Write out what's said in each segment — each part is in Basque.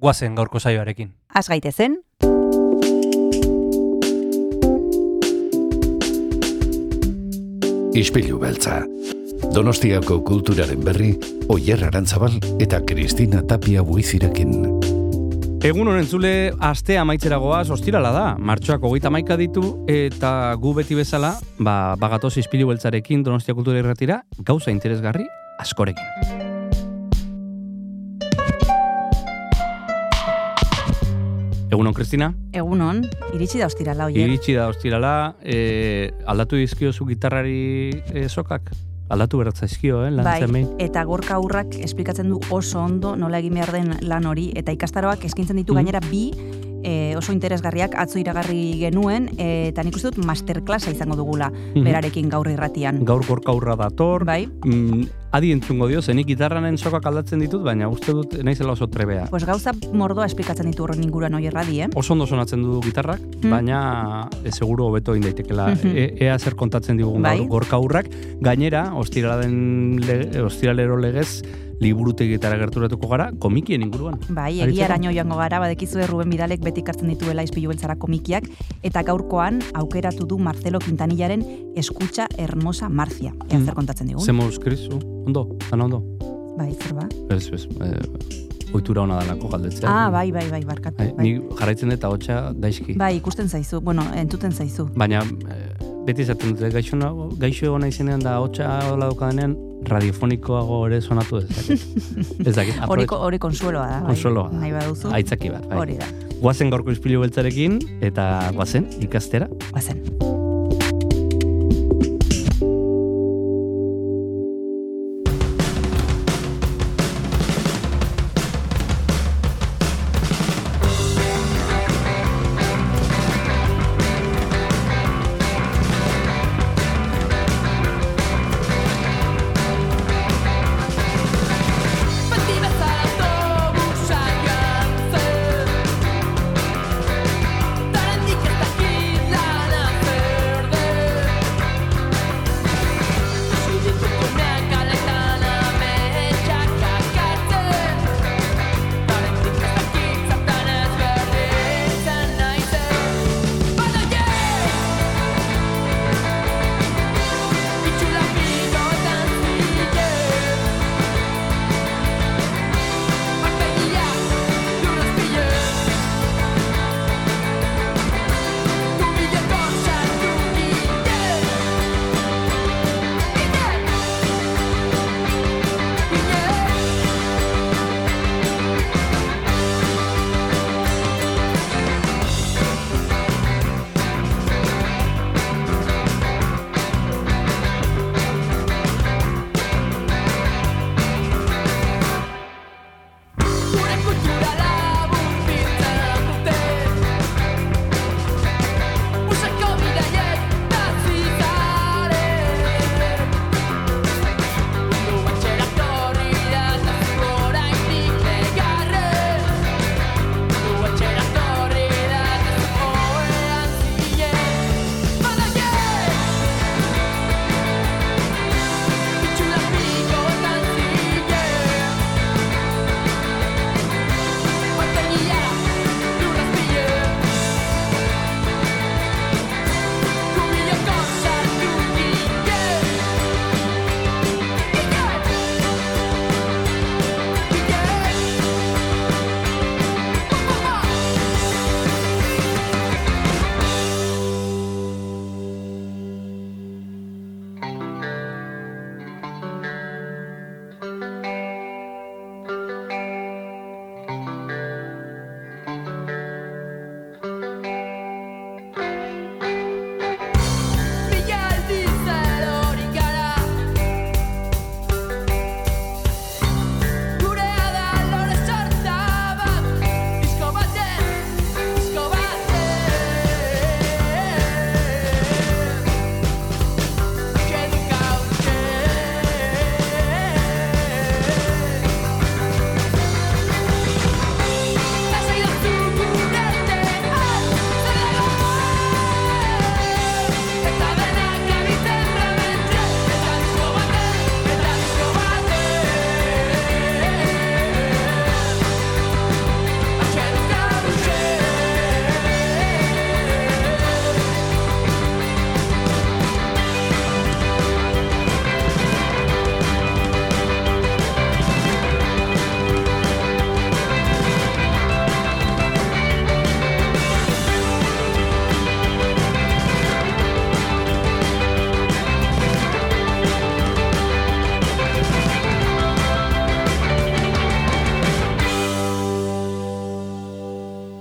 guazen gaurko saioarekin. Az gaitezen, Ispilu beltza. Donostiako kulturaren berri, Oyer Arantzabal eta Kristina Tapia buizirekin. Egun honen zule, aste amaitzeragoaz ostirala da. Martxoak hogeita maika ditu, eta gu beti bezala, ba, bagatoz izpilu beltzarekin Donostia Kultura Irratira, gauza interesgarri askorekin. Egunon, Kristina? egunon, iritsi da ostirala oier. Iritsi da ostirala, e, aldatu dizkiozu gitarrari e, sokak? Aldatu beratza izkio, eh, lan Bai, zenbein. eta gorka aurrak esplikatzen du oso ondo nola egin behar den lan hori, eta ikastaroak eskintzen ditu Mhm. gainera bi e, oso interesgarriak atzo iragarri genuen, e, eta nik uste dut masterclassa izango dugula Mhm. berarekin gaur irratian. Gaur gorka aurra dator, Bai, mm, adi entzungo dio, zenik gitarranen sokak aldatzen ditut, baina uste dut naizela oso trebea. pues gauza mordoa esplikatzen ditu horren inguruan oierradi, eh? Oso ondo sonatzen du gitarrak, Mm. baina e, seguru hobeto egin daitekela. Mhm. E, ea zer kontatzen digugun Bai. gaur gorka aurrak. Gainera, ostiralero legez, liburutegitara gerturatuko gara, komikien inguruan. Bai, egiaraino joango gara, badekizu Ruben Bidalek beti kartzen dituela izpilu beltzara komikiak, eta gaurkoan aukeratu du Marcelo Quintanillaren Eskucha Hermosa Marcia. Ea Mm. zer kontatzen digun? Zemo skrizu, ondo, ana ondo. Bai, zer ba? Ez, ez, e, ohitura ona dalako galdetzea. Ah, bai, bai, bai, barkatu. Bai. Ni jarraitzen dut hotxa daizki. bai, ikusten zaizu, bueno, entuten zaizu. Baina e, beti izaten dute gaixo, gaixo egon izenean da hotxa hola daukadenean radiofonikoago ere sonatu ez dakit. ez dakit. Hori, hori konsueloa da, bai. Konsueloa da. Nahi baduzu. Aitzaki bat, bai. Hori da, Guazen gaurko izpilu beltzarekin, eta guazen ikastera. bazen.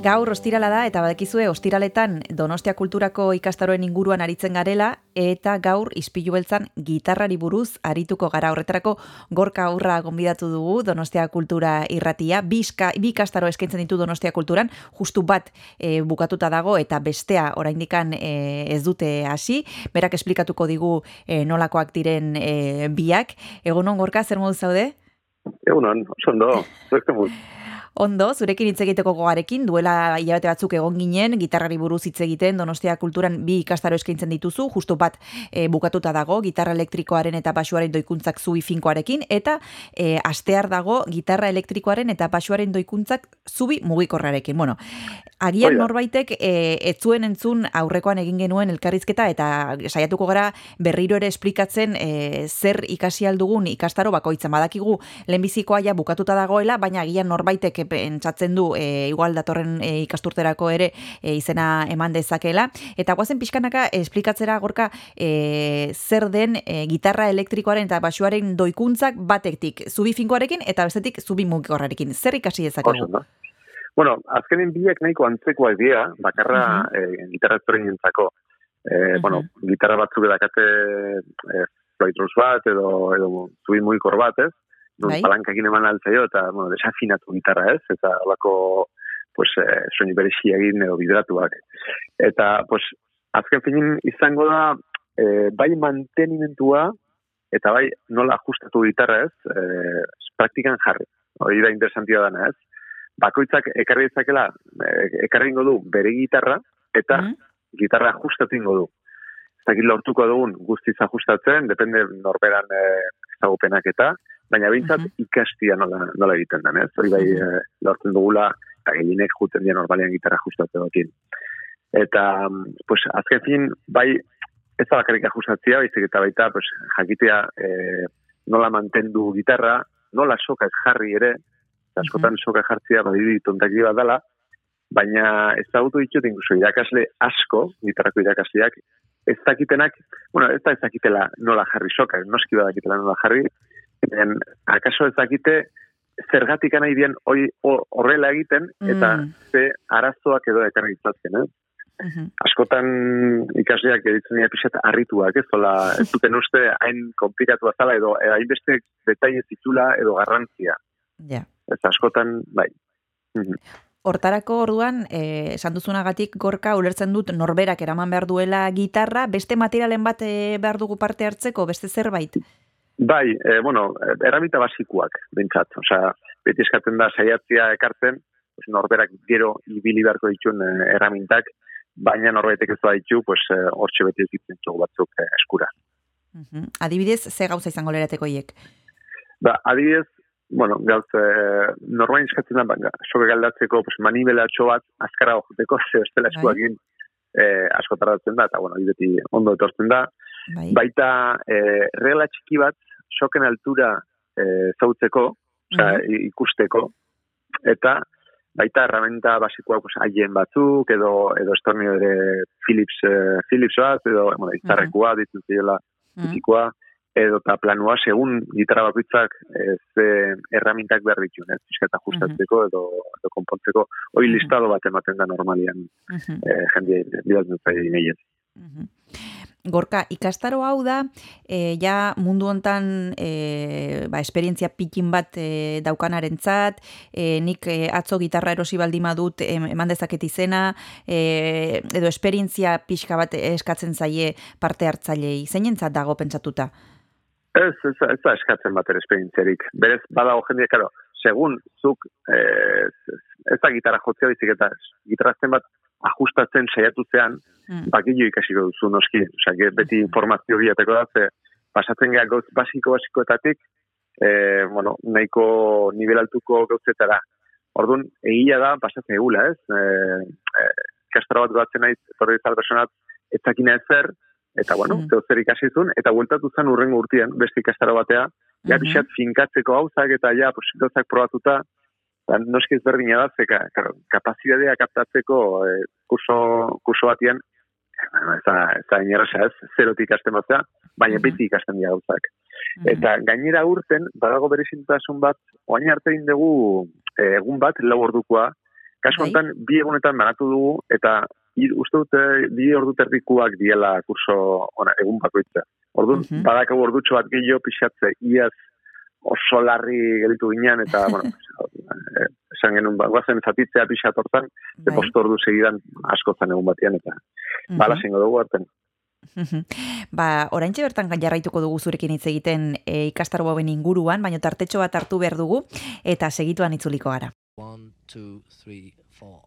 Gaur ostirala da eta badakizue ostiraletan Donostia Kulturako ikastaroen inguruan aritzen garela eta gaur ispilu beltzan gitarrari buruz arituko gara horretarako gorka aurra gonbidatu dugu Donostia Kultura irratia. Bi, iska- bi ikastaro eskaintzen ditu Donostia Kulturan, justu bat e, bukatuta dago eta bestea oraindikan e, ez dute hasi. Berak esplikatuko digu e, nolakoak diren e, biak. Egunon gorka, zer modu zaude? Egunon, oso ondo, zuek. Ondo, zurekin hitz egiteko gogarekin, duela hilabete batzuk egon ginen, gitarrari buruz hitz egiten, Donostia Kulturan bi ikastaro eskaintzen dituzu, justu bat e, bukatuta dago, gitarra elektrikoaren eta basuaren doikuntzak zubi finkoarekin, eta e, astear dago gitarra elektrikoaren eta basuaren doikuntzak zubi mugikorrarekin. Bueno, agian Hoi da. norbaitek e, ez zuen entzun aurrekoan egin genuen elkarrizketa eta saiatuko gara berriro ere esplikatzen e, zer ikasi aldugun ikastaro bakoitzan badakigu lehenbizikoa ja bukatuta dagoela, baina agian norbaitek pentsatzen du e, igual datorren e, ikasturterako ere e, izena eman dezakela. Eta guazen pixkanaka esplikatzera gorka e, zer den e, gitarra elektrikoaren eta basuaren doikuntzak batetik zubi finkoarekin eta bestetik zubi mugikorrarekin. Zer ikasi dezakegu? Bueno, azkenen biak nahiko antzekoak dira, bakarra eh, gitarra ezberdinentzako. Eh, Mhm. bueno, gitarra batzuk edakate eh, Floyd Rose bat edo, edo zubi mugikor bat, ez? Nun Bai. palankakin eman altzaio eta, bueno, desafinatu gitarra, ez? Eta holako pues, eh, soinu berexi egin edo bidratuak. Eta, pues, azken finin izango da, eh, bai mantenimentua, eta bai nola ajustatu gitarra ez, eh, praktikan jarri. Hori da interesantia dana ez. Bakoitzak ekarri dezakela, ekarri ingo du bere gitarra, eta Mhm. gitarra ajustatu ingo du. Ez dakit lortuko dugun guztiz ajustatzen, depende norberan eh, ezagupenak eta, baina behintzat Mhm. ikastia nola, nola egiten den, ez? Hori bai Mhm. eh, lortzen dugula, eta gehienek juten dira normalean gitarra ajustatzeakin. Eta, mm, pues, azken fin, bai, ez da bakarrik ajustatzea, baizik eta baita, pues, jakitea eh, nola mantendu gitarra, nola soka ez jarri ere, eta askotan soka jartzea badiri tontaki bat dela, baina ezagutu ditut incluso irakasle asko, gitarrako irakasleak, ez dakitenak, bueno, ez da ez dakitela nola jarri soka, noski badakitela nola jarri, baina akaso ez dakite zergatik nahi dien hoi ho- horrela egiten, eta Mm. ze arazoak edo ekarri ditzazken, eh? Mhm. askotan ikasleak editzen dira pixat harrituak, ez zola, ez duten uste hain komplikatu zala edo hainbeste detaile zitula edo garrantzia. Ja. Ez askotan, bai. Mhm. Hortarako orduan, eh, esan duzunagatik gorka ulertzen dut norberak eraman behar duela gitarra, beste materialen bat eh, behar dugu parte hartzeko, beste zerbait? Bai, e, bueno, erramita basikuak, bintzat. Osea, beti eskatzen da saiatzia ekartzen, pues, norberak gero ibili beharko dituen eh, erramintak, baina norbaitek ez ditu, pues, eh, hortxe beti ditzen batzuk eh, eskura. Mhm. Adibidez, ze gauza izango lerateko hiek? Ba, adibidez, bueno, gauz, e, norbain eskatzen da, soke galdatzeko, pues, manibelatxo bat, azkara joteko, ze bestela Bai. eskuakin e, asko tardatzen da, eta, bueno, beti ondo etortzen da. Bai. Baita, e, regla txiki bat, soken altura e, zautzeko, osea, Mhm. i- ikusteko, eta baita herramienta basikoak haien batzuk, edo, edo estornio ere Philips, eh, Philips bat, edo, bueno, izarrekoa, ditzen ziola, Mhm. bizikoa, edo eta planua, segun gitarra bakoitzak eh, erramintak behar dituen, ez pixka eta ajustatzeko edo, edo konpontzeko, hoi Mhm. listado bat ematen da normalian Mhm. eh, jende bidaltzen zaila. Gorka, ikastaro hau da, e, ja mundu hontan e, ba, esperientzia pikin bat e, daukanarentzat, e, nik e, atzo gitarra erosi baldin badut em, eman dezaket izena, e, edo esperientzia pixka bat eskatzen zaie parte hartzailei. Zeinentzat dago pentsatuta? Ez, ez, ez da eskatzen bat ere esperientziarik. Berez, badago jende, karo, segun zuk eh, ez da gitarra jotzea bizik eta gitarrazten bat ajustatzen saiatu zean, Mm. bakillo ikasiko duzu noski. Que beti informazio bilateko da, ze pasatzen gara gauz basiko basikoetatik, eh, bueno, nahiko nivel altuko gauzetara. Orduan, egia da, pasatzen egula, ez? Eh, ikastaro bat batzen naiz, etorri zal personat, ez dakina ezer, eta bueno, Mm. mm. zer ikasi zuen, eta bueltatu zen urrengo urtean, beste ikastaro batea, ja Mhm. pixat finkatzeko gauzak eta ja, pues, probatuta, Ba, noski ezberdina da, ze ka, kapazitatea kaptatzeko e, kurso, kurso batian, eh, ba, ez da, ez ez, zerotik ikasten batzea, baina mm. beti ikasten dira gauzak. Mm-hmm. Eta gainera urten, badago berezintasun bat, oain arte dugu eh, egun bat, lau ordukoa, kasu bai. honetan, bi egunetan banatu dugu, eta ir, uste dut, bi ordu terdikuak diela kurso ona, egun bakoitza. Orduan, mhm. badako ordutxo bat gehiago pixatze, iaz oso larri gelitu ginean, eta, bueno, eh, esan genuen, ba, guazen zatitzea pixat hortan, bai. posto ordu segidan askotan egun batean, eta mm -hmm. zingo dugu arten. ba, oraintxe bertan jarraituko dugu zurekin hitz egiten eh, e, ikastaro hauen inguruan, baina tartetxo bat hartu behar dugu, eta segituan itzuliko gara. One, two, three, four.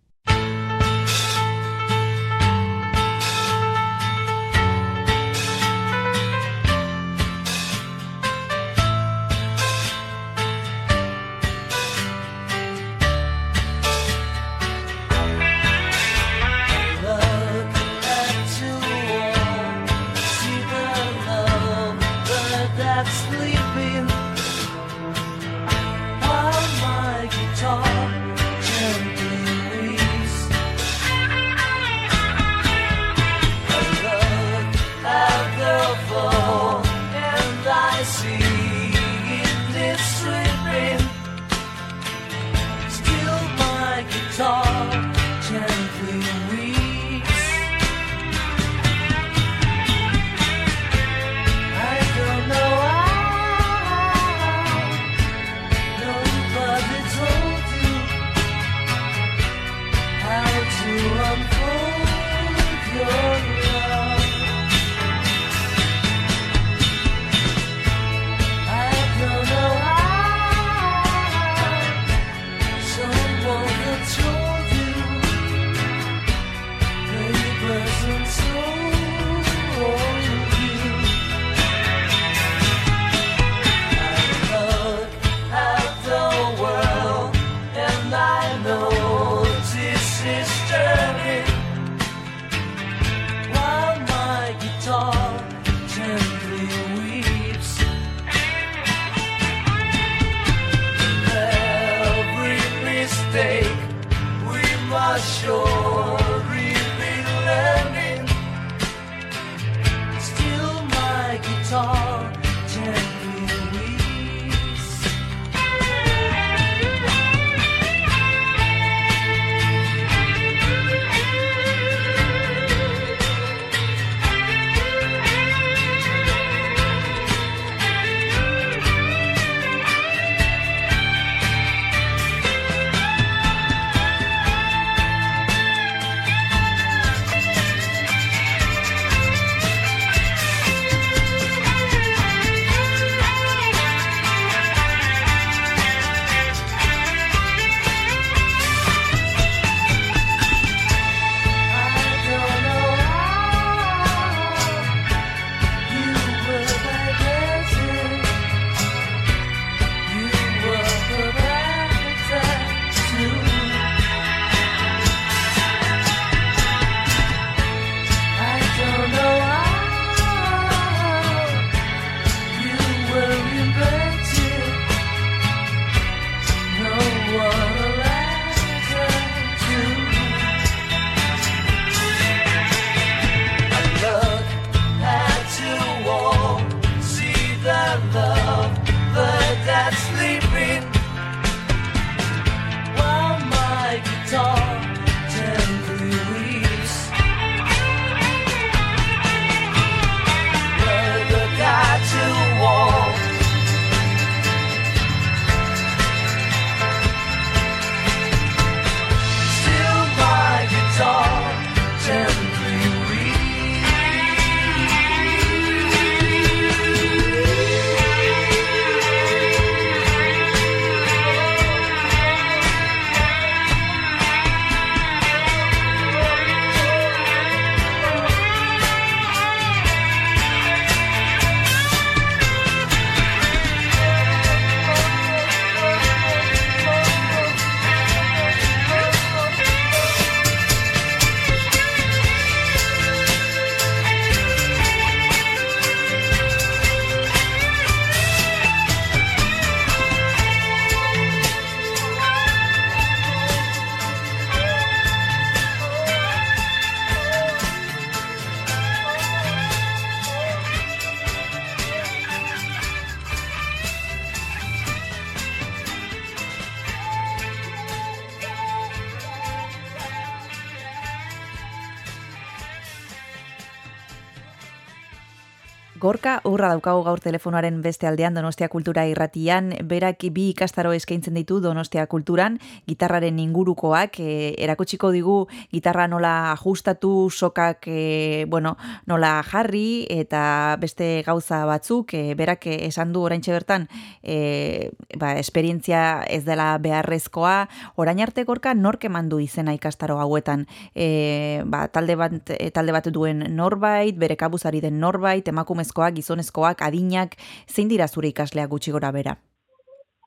Urra daukagu gaur telefonoaren beste aldean Donostia Kultura irratian, berak bi ikastaro eskaintzen ditu Donostia Kulturan, gitarraren ingurukoak, e, erakutsiko digu gitarra nola ajustatu, sokak e, bueno, nola jarri eta beste gauza batzuk, e, berak esan du oraintxe bertan e, ba, esperientzia ez dela beharrezkoa, orain arte gorka nork eman du izena ikastaro hauetan, e, ba, talde, bat, talde bat duen norbait, bere kabuzari den norbait, emakumezkoak, gizonezkoak, adinak, zein dira zure ikasleak gutxi gora bera?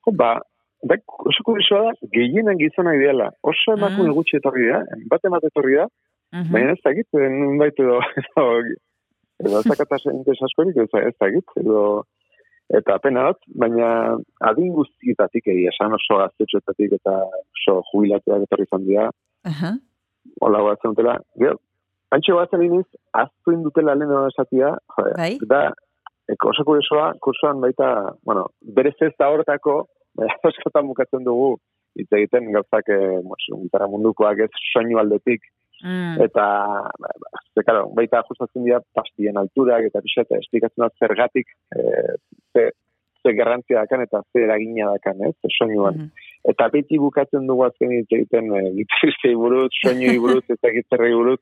Jo, Ba, da, oso kuriosoa da, gehienen gizona ideala. Oso emakume Mm. gutxi etorri da, bat emat etorri da, Mhm. baina ez dakit, nun baitu edo, edo, edo zakataz interes askorik, ez, dakit, edo, eta pena bat, baina adin guztietatik egia, esan oso gaztetxoetatik eta oso jubilatuak etorri izan dira, Aha. hola batzen dutela, gero, antxo batzen iniz, aztu indutela lehen esatia, joder, Bai. da, eko oso kuriosoa, kursoan baita, bueno, berez ez da hortako, askotan bukatzen dugu, hitz egiten gauzak, eh, bueno, gitarra mundukoak ez soinu aldetik, Mm. eta, ba, ba, ze, claro, baita ajustatzen dira pastien alturak, eta pixet, esplikatzen da zergatik, eh, ze, ze garrantzia dakan, eta ze eragina dakan, ez, soinuan. Mhm. Eta beti bukatzen dugu azken hitz egiten e, gitarristei buruz, soinui buruz, eta gitarrei buruz.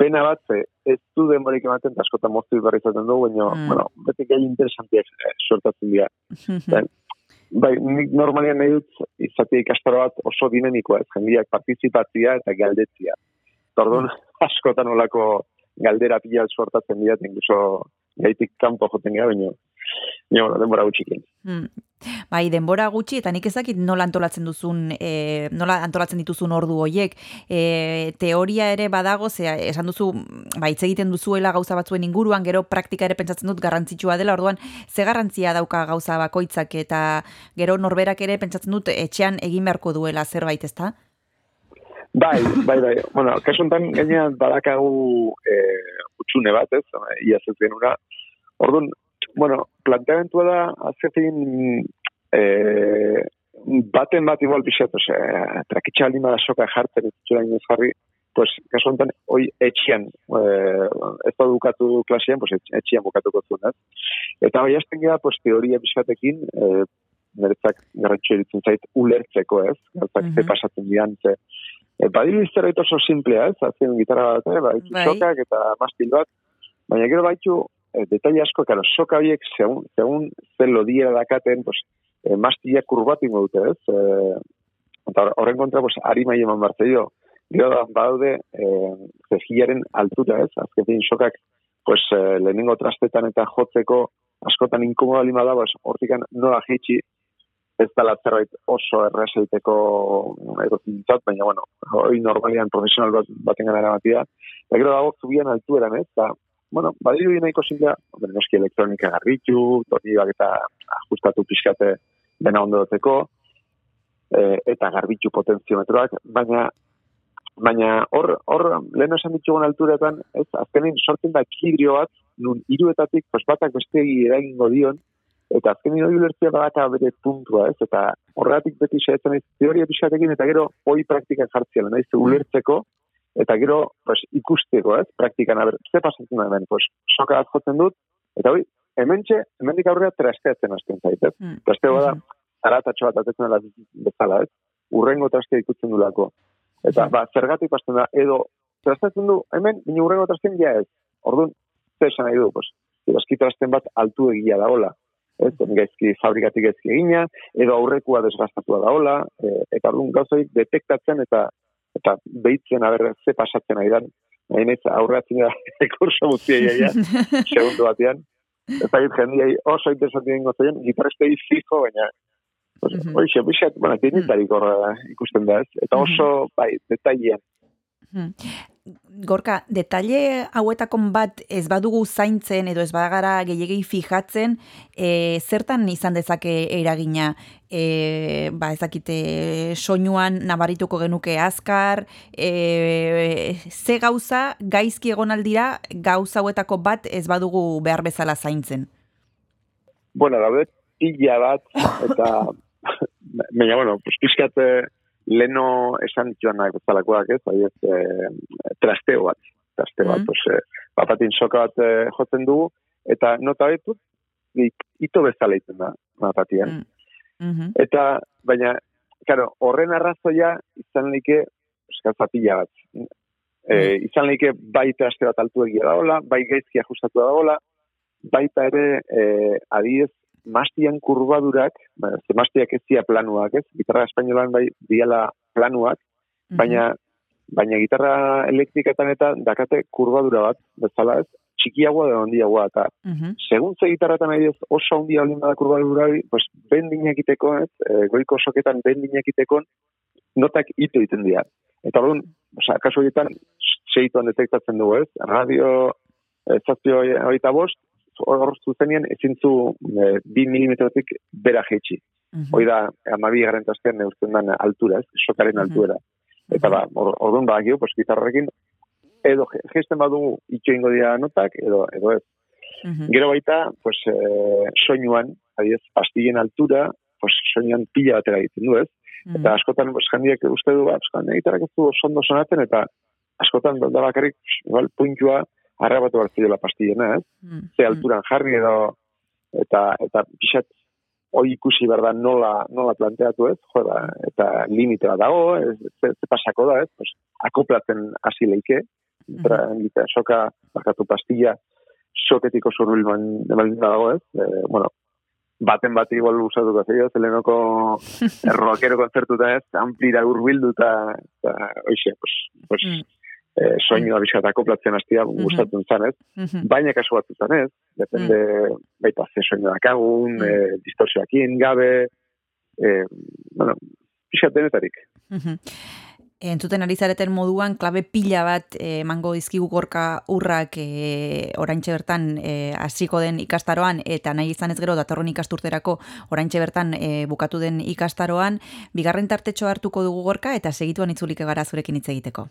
Pena bat, ze, ez du denborik ematen, eta askotan moztu berri izaten dugu, baina, Mm. bueno, beti gai interesantiak eh, sortatzen dira. Bai, nik normalian nahi dut izatea ikastaro bat oso dinamikoa, ez jendiak partizipatzia eta galdetzia. Eta Orduan, askotan olako galdera pila sortatzen dira, incluso gaitik kanpo joten gara, baina, baina, bueno, denbora gutxikin. Mm. Bai, denbora gutxi eta nik ezakit nola antolatzen duzun, e, nola antolatzen dituzun ordu hoiek. E, teoria ere badago, zea, esan duzu, ba, hitz egiten duzuela gauza batzuen inguruan, gero praktika ere pentsatzen dut garrantzitsua dela, orduan, ze garrantzia dauka gauza bakoitzak eta gero norberak ere pentsatzen dut etxean egin beharko duela zerbait, ezta? Bai, bai, bai. Bueno, kasu honetan gainean badakagu e, utxune bat, ez? Iaz ez genura. Orduan, bueno, planteamentua da, azketin, e, baten bat igual pixat, ose, trakitxa alima da soka jartzen, ez zura inoz jarri, pues, kasu honetan, hoi etxian, e, ez da dukatu klasean, pues, etx- etxian bukatuko zuen, ez? Eta hoi hasten gara, pues, teoria pixatekin, e, niretzak garrantzio eritzen zait ulertzeko, ez? Gauzak ze Mhm. pasatzen dian, ze, E, badiru zerbait oso simplea, ez? Azken gitarra bat, eh? baitu Bai. sokak eta mastil bat, baina gero baitu e, detaile asko, karo, soka horiek, segun, segun zen lodiera dakaten, pues, e, mastilak kurbatu ingo dute, ez? E, eta horren kontra, pues, harima eman bartzeio. Gero da, badaude, e, zezilaren altura, ez? Azketin sokak, pues, e, lehenengo trastetan eta jotzeko askotan inkomoda lima da, pues, hortikan nola jeitsi, ez dela zerbait oso errezeiteko egotintzat, baina, bueno, hoi normalian profesional bat, baten gara batia. Eta gero dago zubian altueran, ez? Eta, bueno, badiru nahiko hombre, noski elektronika garbitu, tornibak eta ajustatu pixkate dena ondo duteko, e, eta garbitu potenziometroak, baina baina hor, hor lehen esan ditugun alturetan, ez, azkenin sortzen da ekilibrio bat, nun hiruetatik, pues batak bestegi eragingo dion, eta azkenin hori ulertzea badaka bere puntua, ez, eta horregatik beti saiatzen naiz teoria pixatekin, eta gero hoi praktikan jartzea, naiz ulertzeko, eta gero pues, ikusteko, ez, praktikan, aber, ze pasatzen da hemen, pues, soka bat jotzen dut, eta hoi, hementxe, hemendik aurrera trasteatzen hasten zait, ez, Mm. trasteo bada, Mhm. zaratatxo bat atetzen dela bezala, ez, urrengo trastea ikutzen dulako. Eta, ba, zergatik pasten da, edo, trastatzen du, hemen, baina urrengo trasten ja ez. Orduan, ze esan nahi du, pues, eski trasten bat altu egia daola. Ez, gaizki fabrikatik gaizki egina, edo aurrekua desgastatua daola, e, eta orduan gauzoik detektatzen eta eta behitzen aber ze pasatzen ari dan. Nahi naiz aurreatzen da kurso guztia iaia, segundu batean. Eta git jendiai oso interesanti egingo zaien, gitarrestei fijo, baina pues, Mhm. Hoxe, bixat, bueno, horra ikusten da ez. Eta oso, bai, detailean. Gorka, detalle hauetako bat ez badugu zaintzen edo ez bagara gehiagei fijatzen, e, zertan izan dezake eragina? E, ba, ezakite soinuan nabarituko genuke azkar, e, ze gauza gaizki egon aldira gauza hauetako bat ez badugu behar bezala zaintzen? Bueno, daude pila bat, eta, baina, bueno, pues, pixkat, eh, leno esan joanak bezalakoak ez, ahi ez, eh, trasteo bat, trasteo bat, Mhm. pues, eh, papatin soka bat eh, jotzen dugu, eta nota betut, ito bezala iten da, matatian. Mm. Mhm. Eta, baina, claro, horren arrazoia izan like euskal zapila bat. E, izan like baita aste bat altu egia daola, bai gaizki ajustatu daola, baita ere, e, adiez, mastian kurbadurak, ba, ze mastiak ez dira planuak, ez? Gitarra espainolan bai diala planuak, Mhm. baina baina gitarra elektriketan eta dakate kurbadura bat, bezala ez, txikiagoa da handiagoa, eta Mhm. segun ze gitarratan ari ez, oso handia olin bada kurbadura, hori, pues, bendin egiteko, ez, e, goiko soketan bendin egiteko, notak ito egiten dira. Eta orduan, osea, kasu horietan, seituan detektatzen dugu, ez, radio, e, zazpio horita bost, hor zuzenean ezin zu e, bi milimetrotik bera jetxi. Mhm. Hoi da, amabi garantaztean neurtzen den altura, ez, sokaren Mhm. altuera. Eta ba, or- orduan badakio, pues, gitarrarekin, edo gesten badugu itxo ingo dira notak, edo, edo ez. Mhm. Gero baita, pues, eh, soinuan, adiez, pastillen altura, pues, soinuan pila batera egiten du, ez? Mhm. Eta askotan, pues, jendiek uste du, ba, pues, gitarrak ez du oso ondo sonatzen, eta askotan da bakarrik, igual, puntua, arrabatu hartziola pastillena, ez? Mhm. ze alturan jarri edo eta eta pixat hoi ikusi behar da nola, nola planteatu ez, jo, da, eta limite bat dago, ez, ze, ze pasako da, ez, pues, akoplatzen hasi leike, eta, eta soka, bakatu pastilla, soketiko zurbil baldin dago, ez, e, bueno, baten bat igual usatuko zeio, zelenoko rockero kontzertuta ez, amplira urbildu eta, eta oixe, pues, pues, Mm. Eh, soinua bizkat akoplatzen hastia gustatzen zan, ez? Mhm. baina kasu batzutan ez, depende baita ze soinu dakagun, Mm. e, distorsioakin, gabe, e, bueno, pixat denetarik. Mhm. Entzuten ari zareten moduan, klabe pila bat eh, emango dizkigu gorka urrak e, oraintxe bertan eh, hasiko den ikastaroan, eta nahi izan ez gero datorren ikasturterako oraintxe bertan eh, bukatu den ikastaroan, bigarren tartetxo hartuko dugu gorka, eta segituan itzulik gara zurekin hitz egiteko.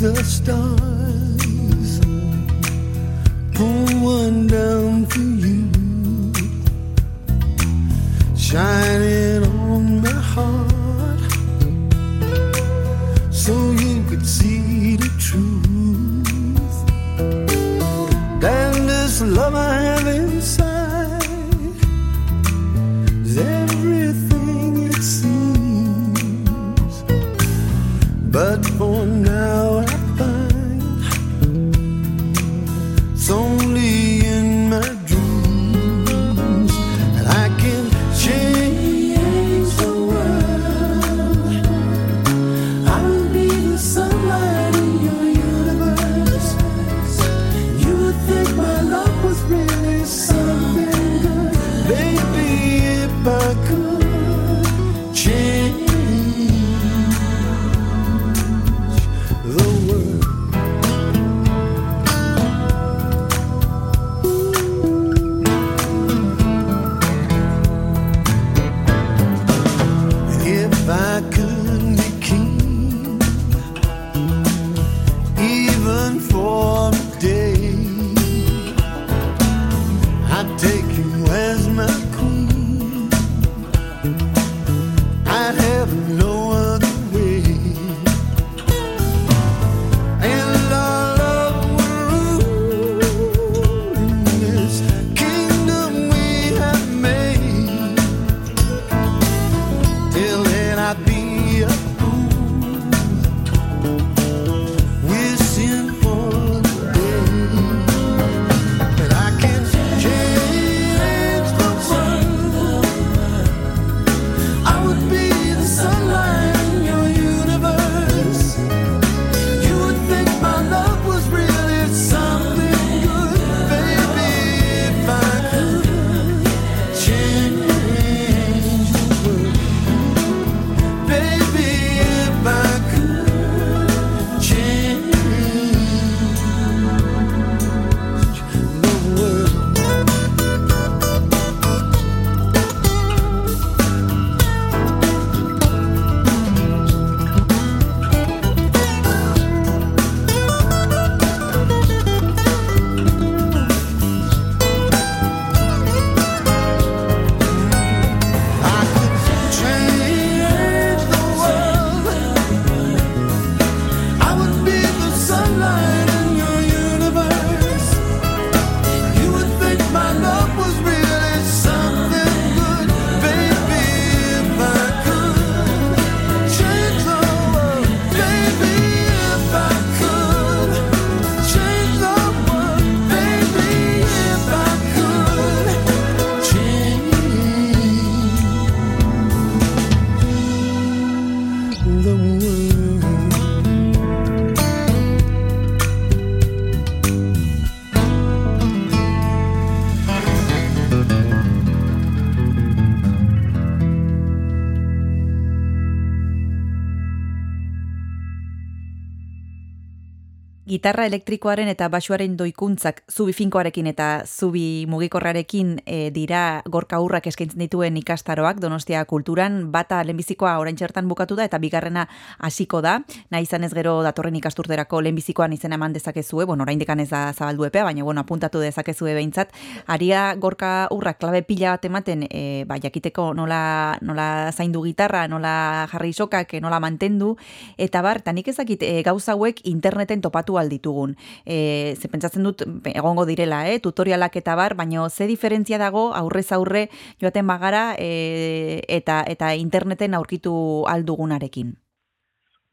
The stars, pull one down for you, shining on my heart, so you could see the truth. Then this love I have inside is everything it seems. But for Gitarra elektrikoaren eta basuaren doikuntzak zubi finkoarekin eta zubi mugikorrarekin e, dira gorka urrak eskaintzen dituen ikastaroak Donostia kulturan, bata lehenbizikoa orain txertan bukatu da eta bigarrena hasiko da, nahi izan ez gero datorren ikasturterako lehenbizikoan izena eman dezakezue, bueno, orain dekan ez da zabaldu epea, baina bueno, apuntatu dezakezue behintzat, aria gorka urrak klabe pila bat ematen, e, ba, jakiteko nola, nola zaindu gitarra, nola jarri sokak, nola mantendu, eta bar, eta nik ezakit e, gauza hauek interneten topatu alditugun. E, ze pentsatzen dut egongo direla, eh, tutorialak eta bar, baino ze diferentzia dago aurrez aurre joaten bagara e, eta eta interneten aurkitu aldugunarekin.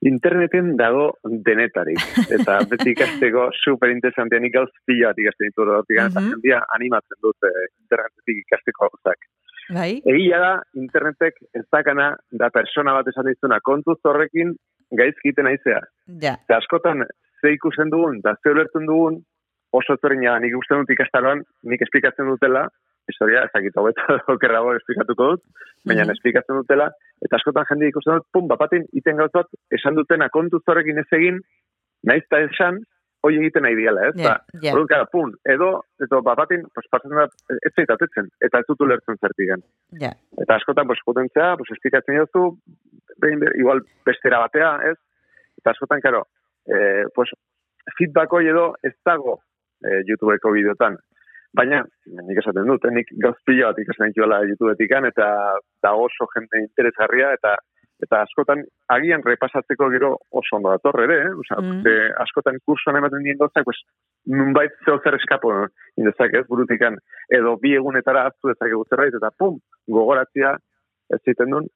Interneten dago denetarik. Eta beti ikasteko super interesantea nik gauz pila bat ikasten ditu eta Mhm. jendia animatzen dut eh, internetetik ikasteko gauzak. Bai? Egia da, internetek ez dakana, da persona bat esan dizuna, kontuz horrekin gaizkiten aizea. Ja. Eta askotan, ze ikusten dugun, da ze ulertzen dugun, oso ezberdina da, nik uste dut ikastaroan, nik esplikatzen dutela, historia, ezakit hobeto okerrago esplikatuko dut, baina Mhm. esplikatzen dutela, eta askotan jende ikusten dut, pum, bapatin, iten gauzat, esan dutena kontuz horrekin ez egin, naiz eta esan, hoi egiten nahi diala, ez? Ja, Ba, ja. Orduan, kara, pun, edo, edo bapatin, pues, pasatzen da, ez zaitatetzen, eta ez dut ulertzen zertigan. Ja. Eta askotan, pues, potentzea, pues, esplikatzen behin, be- igual bestera batea, ez? Eta askotan, karo, eh, pues, feedback hori edo ez dago eh, YouTubeko bideotan. Baina, nik esaten dut, eh, nik gauz pila bat ikasen dituela YouTubetik eta da oso jende interesgarria, eta eta askotan agian repasatzeko gero oso ondo dator ere, eh? Osea, Mm. ze askotan kursoan ematen dien gauzak, pues, nunbait zeo zer eskapo indezak ez, burutikan, edo bi egunetara aztu dezakegu zerbait, eta pum, gogoratzia ez ziten duen.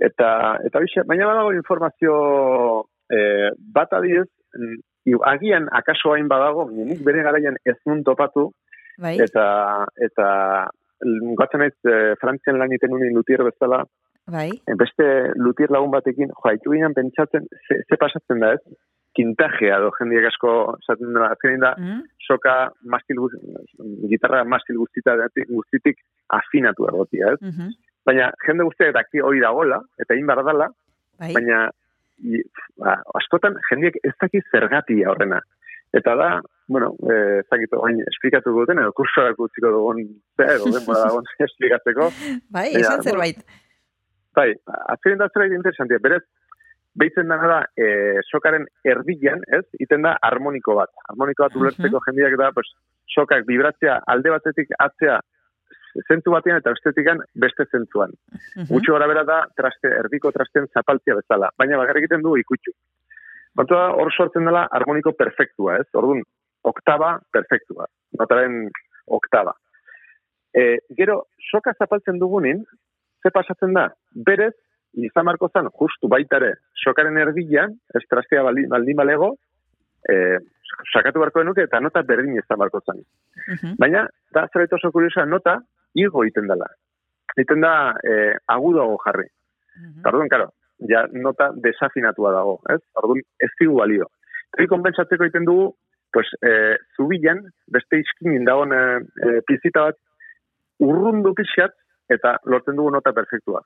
Eta, eta bixe, baina badago informazio eh, bat adidez, mm, agian akaso hain badago, nik bere garaian ez nun topatu, Bai? eta, eta gatzen naiz eh, Frantzian lan iten unin lutier bezala, Bai? eh, beste lutier lagun batekin, jo, haitu ginen pentsatzen, ze, ze pasatzen da ez, kintajea do jendiek asko esaten dela, azkenin da, Mm? soka mastil guz, gitarra mastil guztita, guztitik afinatu egotia, ez? Mhm. Baina jende guztiak daki hori dagoela, eta egin behar dela, Bai? baina ba, askotan jendiek ez daki zergatia horrena. Eta da, bueno, eh, ez orain esplikatu duten, edo kursoak utziko dugun, zer, edo denbora dagoen esplikatzeko. Bai, esan zerbait. Bai, azkenean da zerbait interesantia, berez, behitzen dana da, e, sokaren erdian, ez, iten da harmoniko bat. Harmoniko bat ulertzeko jendiak da, pues, sokak vibratzea alde batetik atzea zentu batean eta bestetikan beste zentuan. Mhm. Gutxi gora bera da traste, erdiko trasten zapaltzia bezala, baina bakarrik egiten du ikutxu. Kontua hor sortzen dela harmoniko perfektua, ez? Orduan, oktaba perfektua, notaren oktaba. E, gero, soka zapaltzen dugunin, ze pasatzen da? Berez, izan marko zan, justu baitare, sokaren erdian, ez trastea baldin, baldin balego, e, sakatu barko denuke eta nota berdin izan barko zan. Mhm. Baina, da zerbait oso kuriosa nota, igo egiten dela. Egiten da eh, agudago jarri. Eta orduan, karo, ja nota desafinatua dago, ez? Orduan, ez digu balio. Hori konbentsatzeko egiten dugu, pues, eh, zubilan, beste iskinin dagoen eh, eh, pizita bat, urrundu pixat, eta lortzen dugu nota perfektua.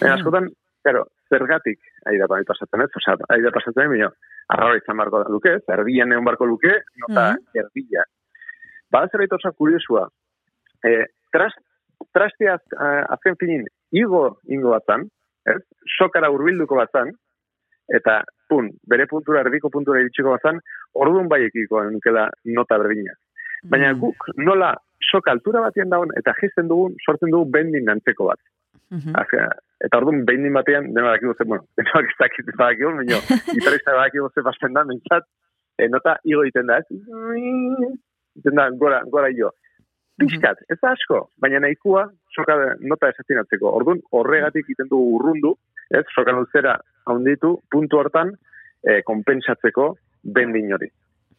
Baina, askotan, karo, zergatik aida bai pasatzen ez, osea, aida pasatzen baina, arraro izan barko luke, ez, erdian egon barko luke, nota Mhm. erdia. Ba, zerbait oso kuriosua, eh, tras, trastea uh, azken finin igo ingo batzan, ez? Sokara hurbilduko batzan, eta pun, bere puntura, erdiko puntura iritsiko batzan, orduan bai ekiko nukela nota berdina. Baina Mhm. guk nola soka altura batean daun eta jisten dugun, sortzen dugu bendin antzeko bat. Mhm. Azkena, eta orduan bendin batean, dena dakigu zen, bueno, dena ez dakit ez dakigu, baina gitarista dakigu ze pasten da, mintzat, e, nota igo egiten da, ez? Egiten da, gora, gora jo. Piskat, ez da asko, baina nahikua soka nota esazinatzeko. Orduan, horregatik egiten dugu urrundu, ez? Soka luzera haunditu, puntu hortan, e, konpensatzeko bendin hori.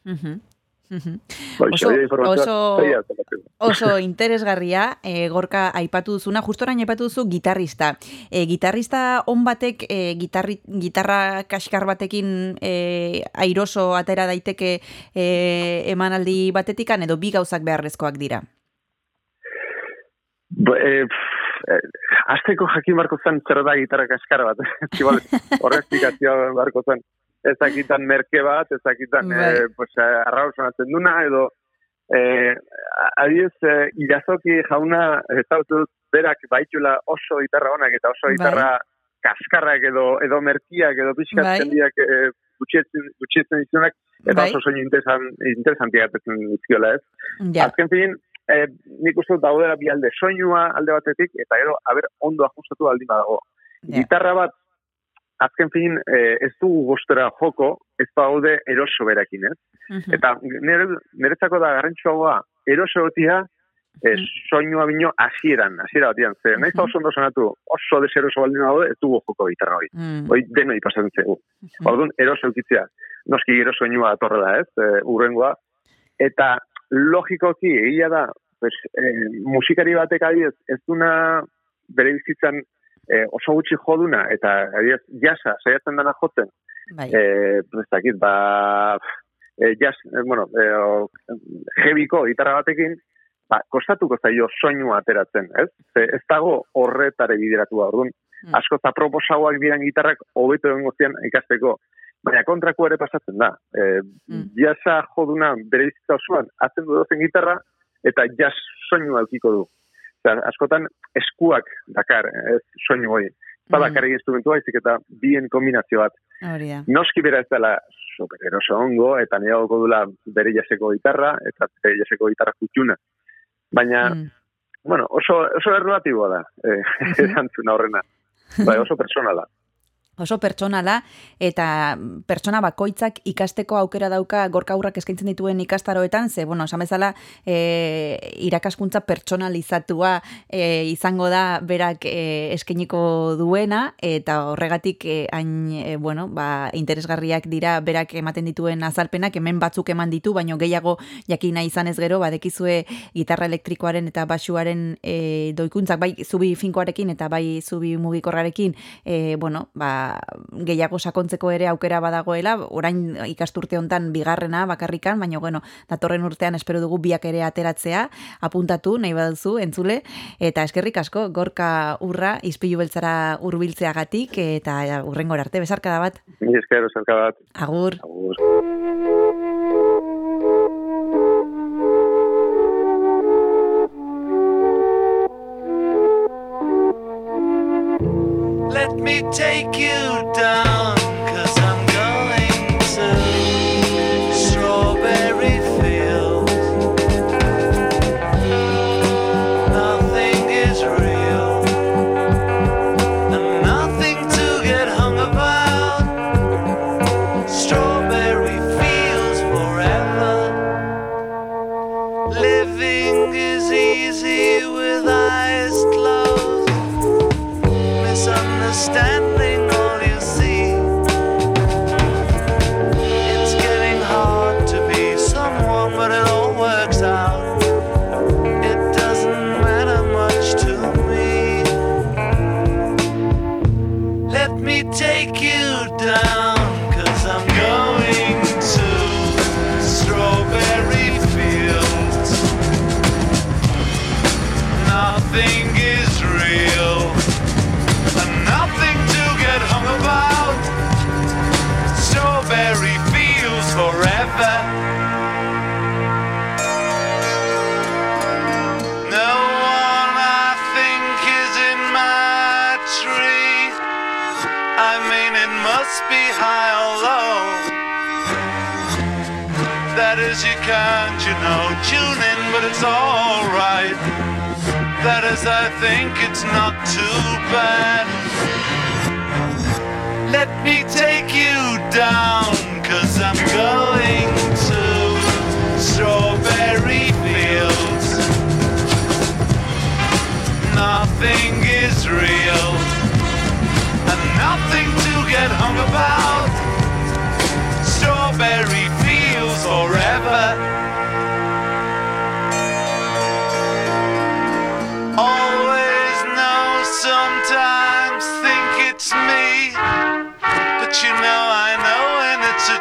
Mhm. Mhm. Ba, Oso- oso-. Oso interesgarria, e, gorka aipatu duzuna, justo orain aipatu duzu gitarrista. E, gitarrista on batek, e, gitarri, gitarra kaskar batekin e, airoso atera daiteke e, emanaldi batetikan, edo bi gauzak beharrezkoak dira. Ba, e, e, azteko jakin barko zen zer da gitarra kaskara bat. Igual, horre esplikazioa barko zen. ezakitan merke bat, ezakitan Bai. eh, pues, eh, arrau sonatzen duna, edo eh, adiez, eh, irazoki jauna, ez berak baitula oso gitarra onak eta oso Bai. gitarra kaskarrak edo edo merkiak edo pixkat Bai. jendiak eh, gutxietzen, gutxietzen dizunak, eta Bai. oso soinu interesan, interesantiak atetzen dizkiola ez. Ja, Azken fin, eh, nik uste dut daudela bi alde soinua alde batetik, eta gero, haber, ondo ajustatu aldin badago. ja. Gitarra bat, azken fin, eh, ez dugu gostera joko, ez daude eroso berakin, ez? Mhm. Eta nire, niretzako da garrantzua eroso gotia, eh, Mhm. soinua bino hasieran, hasiera batian. Ze, naiz Mhm. oso ondo sonatu, oso deseroso baldin daude, ez dugu joko gitarra hori. Mm. Hoi denoi pasatzen zegu. Mhm. Orduan, eroso eukitzea. Noski gero soinua datorrela, ez? E, urrengoa. Eta logikoki, egia da, pues, e, musikari batek adibidez, ez duna bere bizitzan e, oso gutxi joduna, eta adibidez, jasa, saiatzen dana jotzen, Bai. e, dakit, ba, e, jas, e, bueno, e, o, jebiko gitarra batekin, ba, kostatuko zaio soinua ateratzen, ez? Ze, ez dago horretare bideratua, orduan, Mm. asko eta proposauak diran gitarrak hobeto egongo zian ikasteko, baina kontrako ere pasatzen da. E, Mm. Jasa joduna bere bizitza osoan, atzen du dozen gitarra, eta jas soinua eukiko du. Osea, askotan eskuak dakar, ez soinu hori. Ba, Mm. bakarrik instrumentu baizik eta bien kombinazio bat. Da. Noski bera ez dela supereroso ongo, eta niagoko dula bere jaseko gitarra, eta bere jaseko gitarra kutxuna. Baina, Mm. bueno, oso, oso erlatiboa da, eh, erantzuna horrena. Bai, oso personala. Oso pertsonala eta pertsona bakoitzak ikasteko aukera dauka gorka aurrak eskaintzen dituen ikastaroetan, ze, bueno, esan bezala e, irakaskuntza pertsonalizatua e, izango da berak e, eskainiko duena, eta horregatik e, hain, e, bueno, ba, interesgarriak dira berak ematen dituen azalpenak, hemen batzuk eman ditu, baino gehiago jakina izan ez gero, badekizue gitarra elektrikoaren eta basuaren e, doikuntzak, bai zubi finkoarekin eta bai zubi mugikorrarekin, e, bueno, ba, gehiago sakontzeko ere aukera badagoela, orain ikasturte hontan bigarrena bakarrikan, baina bueno, datorren urtean espero dugu biak ere ateratzea, apuntatu nahi baduzu entzule, eta eskerrik asko gorka urra izpilu beltzara hurbiltzeagatik eta urrengora arte besarkada bat. Esker, zerka bat. Agur. Agur. Let me take you down, alright. That is, I think it's not too bad. Let me take you down, cause I'm going to strawberry fields. Nothing is real, and nothing to get hung about. Strawberry fields forever.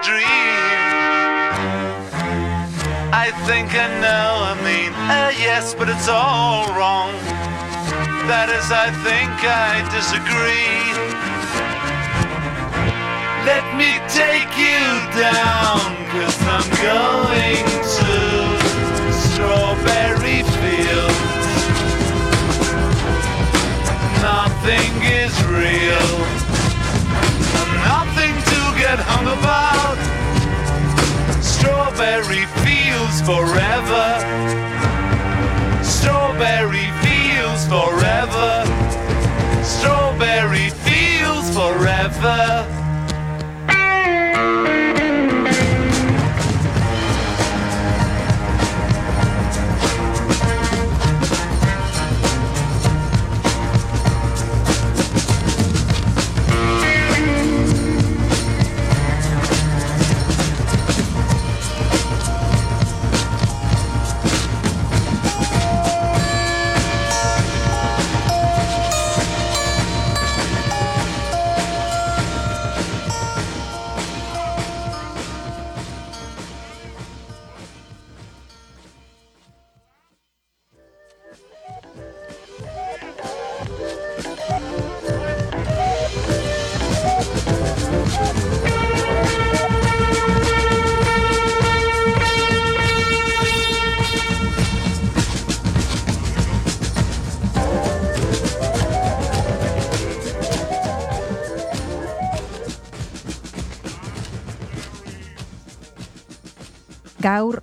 Dream. I think I know, I mean, uh, yes, but it's all wrong. That is, I think I disagree. Let me take you down, cause I'm going to strawberry fields. Nothing is real, hung about. Strawberry fields forever. Strawberry fields forever. Strawberry fields forever.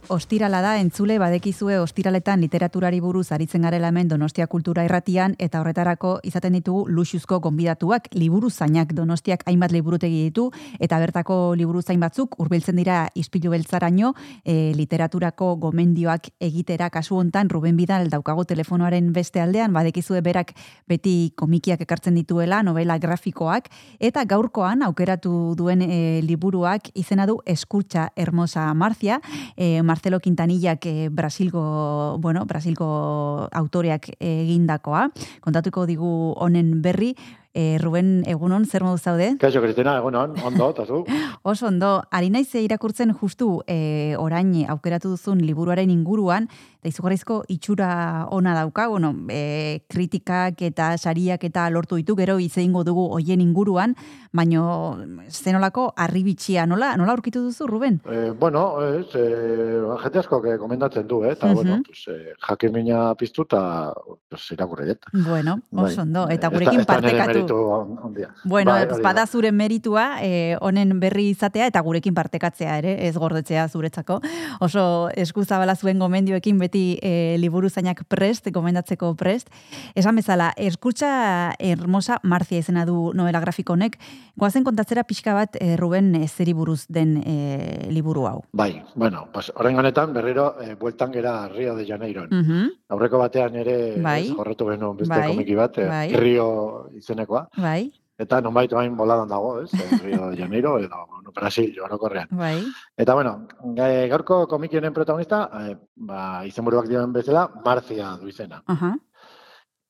Ostirala da entzule badekizue ostiraletan literaturari buruz aritzen garela hemen Donostia Kultura Irratian eta horretarako izaten ditugu luxuzko gonbidatuak liburu zainak Donostiak hainbat liburutegi ditu eta bertako liburu zain batzuk hurbiltzen dira Ispilu beltzaraino e, literaturako gomendioak egitera kasu hontan Ruben Bidal daukago telefonoaren beste aldean badekizue berak beti komikiak ekartzen dituela novela grafikoak eta gaurkoan aukeratu duen e, liburuak izena du Eskurtza Hermosa Marcia e, Marcelo Quintanillak e, Brasilgo, bueno, Brasilgo autoreak egindakoa. Kontatuko digu honen berri, e, Ruben Egunon, zer modu zaude? Kaixo, Kristina, egunon, ondo, eta zu? Oso ondo, ari naiz irakurtzen justu e, orain aukeratu duzun liburuaren inguruan, eta izugarrizko itxura ona dauka, bueno, e, kritikak eta sariak eta lortu ditu, gero izeingo dugu hoien inguruan, baino zenolako arribitxia, nola, nola aurkitu duzu, Ruben? Eh, bueno, ez, eh, jende asko que komendatzen du, eh, eta, Mhm. bueno, pues, eh, jakimina piztu eta pues, irakurri. Bueno, Bai. oso ondo, eta da- gurekin da partekatu. Meritu on- ondia. Bueno, Bai, bai, hori bada da. zure meritua, eh, honen berri izatea eta gurekin partekatzea ere, ez gordetzea zuretzako. Oso eskuzabala zuen gomendioekin beti eh, liburu zainak prest, gomendatzeko prest. Esan bezala, eskutsa hermosa Marcia izena du novela grafiko honek. Goazen kontatzera pixka bat eh, Ruben eh, zeri buruz den eh, liburu hau. Bai, bueno, pues, orain honetan berriro eh, bueltan gera Rio de Janeiron. Mhm, Aurreko batean ere Bai. ez, jorratu genuen beste Bai, komiki bat, eh, bai. Rio izenekoa. Bai, Eta nonbait orain boladan dago, ez? eh, Rio de Janeiro edo bueno, Brasil, orokorrean. bai. Eta bueno, ga- gaurko komikionen protagonista, eh, ba, izenburuak dioen bezala, Marcia du izena. Aha,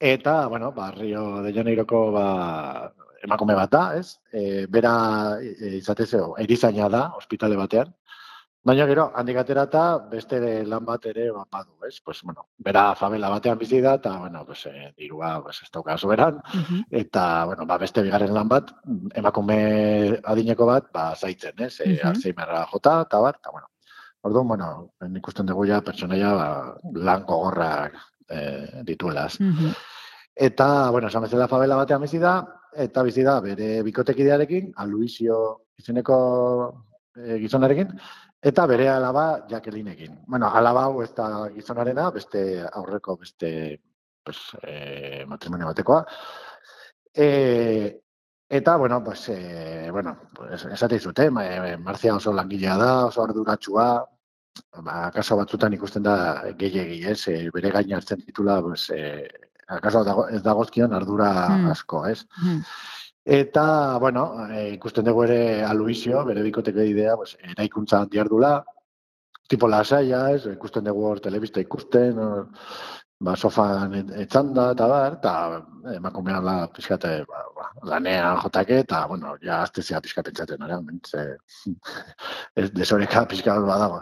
Eta, bueno, ba, Rio de Janeiroko ba, emakume bat da, ez? E, bera e, izatezeo, erizaina da, ospitale batean. Baina gero, handik aterata, beste lan bat ere ba, badu, ez? Pues, bueno, bera favela batean bizi da, eta, bueno, pues, e, dirua, pues, ez dauka soberan, mhm, eta, bueno, ba, beste bigarren lan bat, emakume adineko bat, ba, zaitzen, ez? E, Mhm. Alzheimerra jota, eta bat, eta, bueno. Orduan, bueno, ikusten dugu ja, pertsonaia, ba, lan gogorrak e, dituelaz. mhm. Eta, bueno, esan bezala favela batean bizi da, eta bizi da bere bikotekidearekin, Aluizio izeneko e, gizonarekin, eta bere alaba Jacquelineekin. Bueno, alaba hau ez da gizonarena, beste aurreko beste pues, e, matrimonio batekoa. E, eta, bueno, pues, e, bueno, pues, esate zute, ma, e, Marcia oso langilea da, oso arduratsua, ba, kaso batzutan ikusten da gehiegi, ez, e, bere gain hartzen ditula, pues, e, akaso dago, ez dagozkion ardura Hmm. asko, ez. mhm. Eta, bueno, e, ikusten dugu ere Aluizio, bere bikoteko idea, pues, eraikuntza handi ardula, tipo lasaia, ez, ikusten dugu hor telebista ikusten, hor, ba, sofan et- etzanda, eta bar, eta emakumean la pixkate, ba, ba, lanean jotake, eta, bueno, ja, azte zea pixka pentsaten, ara, mentze, ez, desoreka pixka bat badago.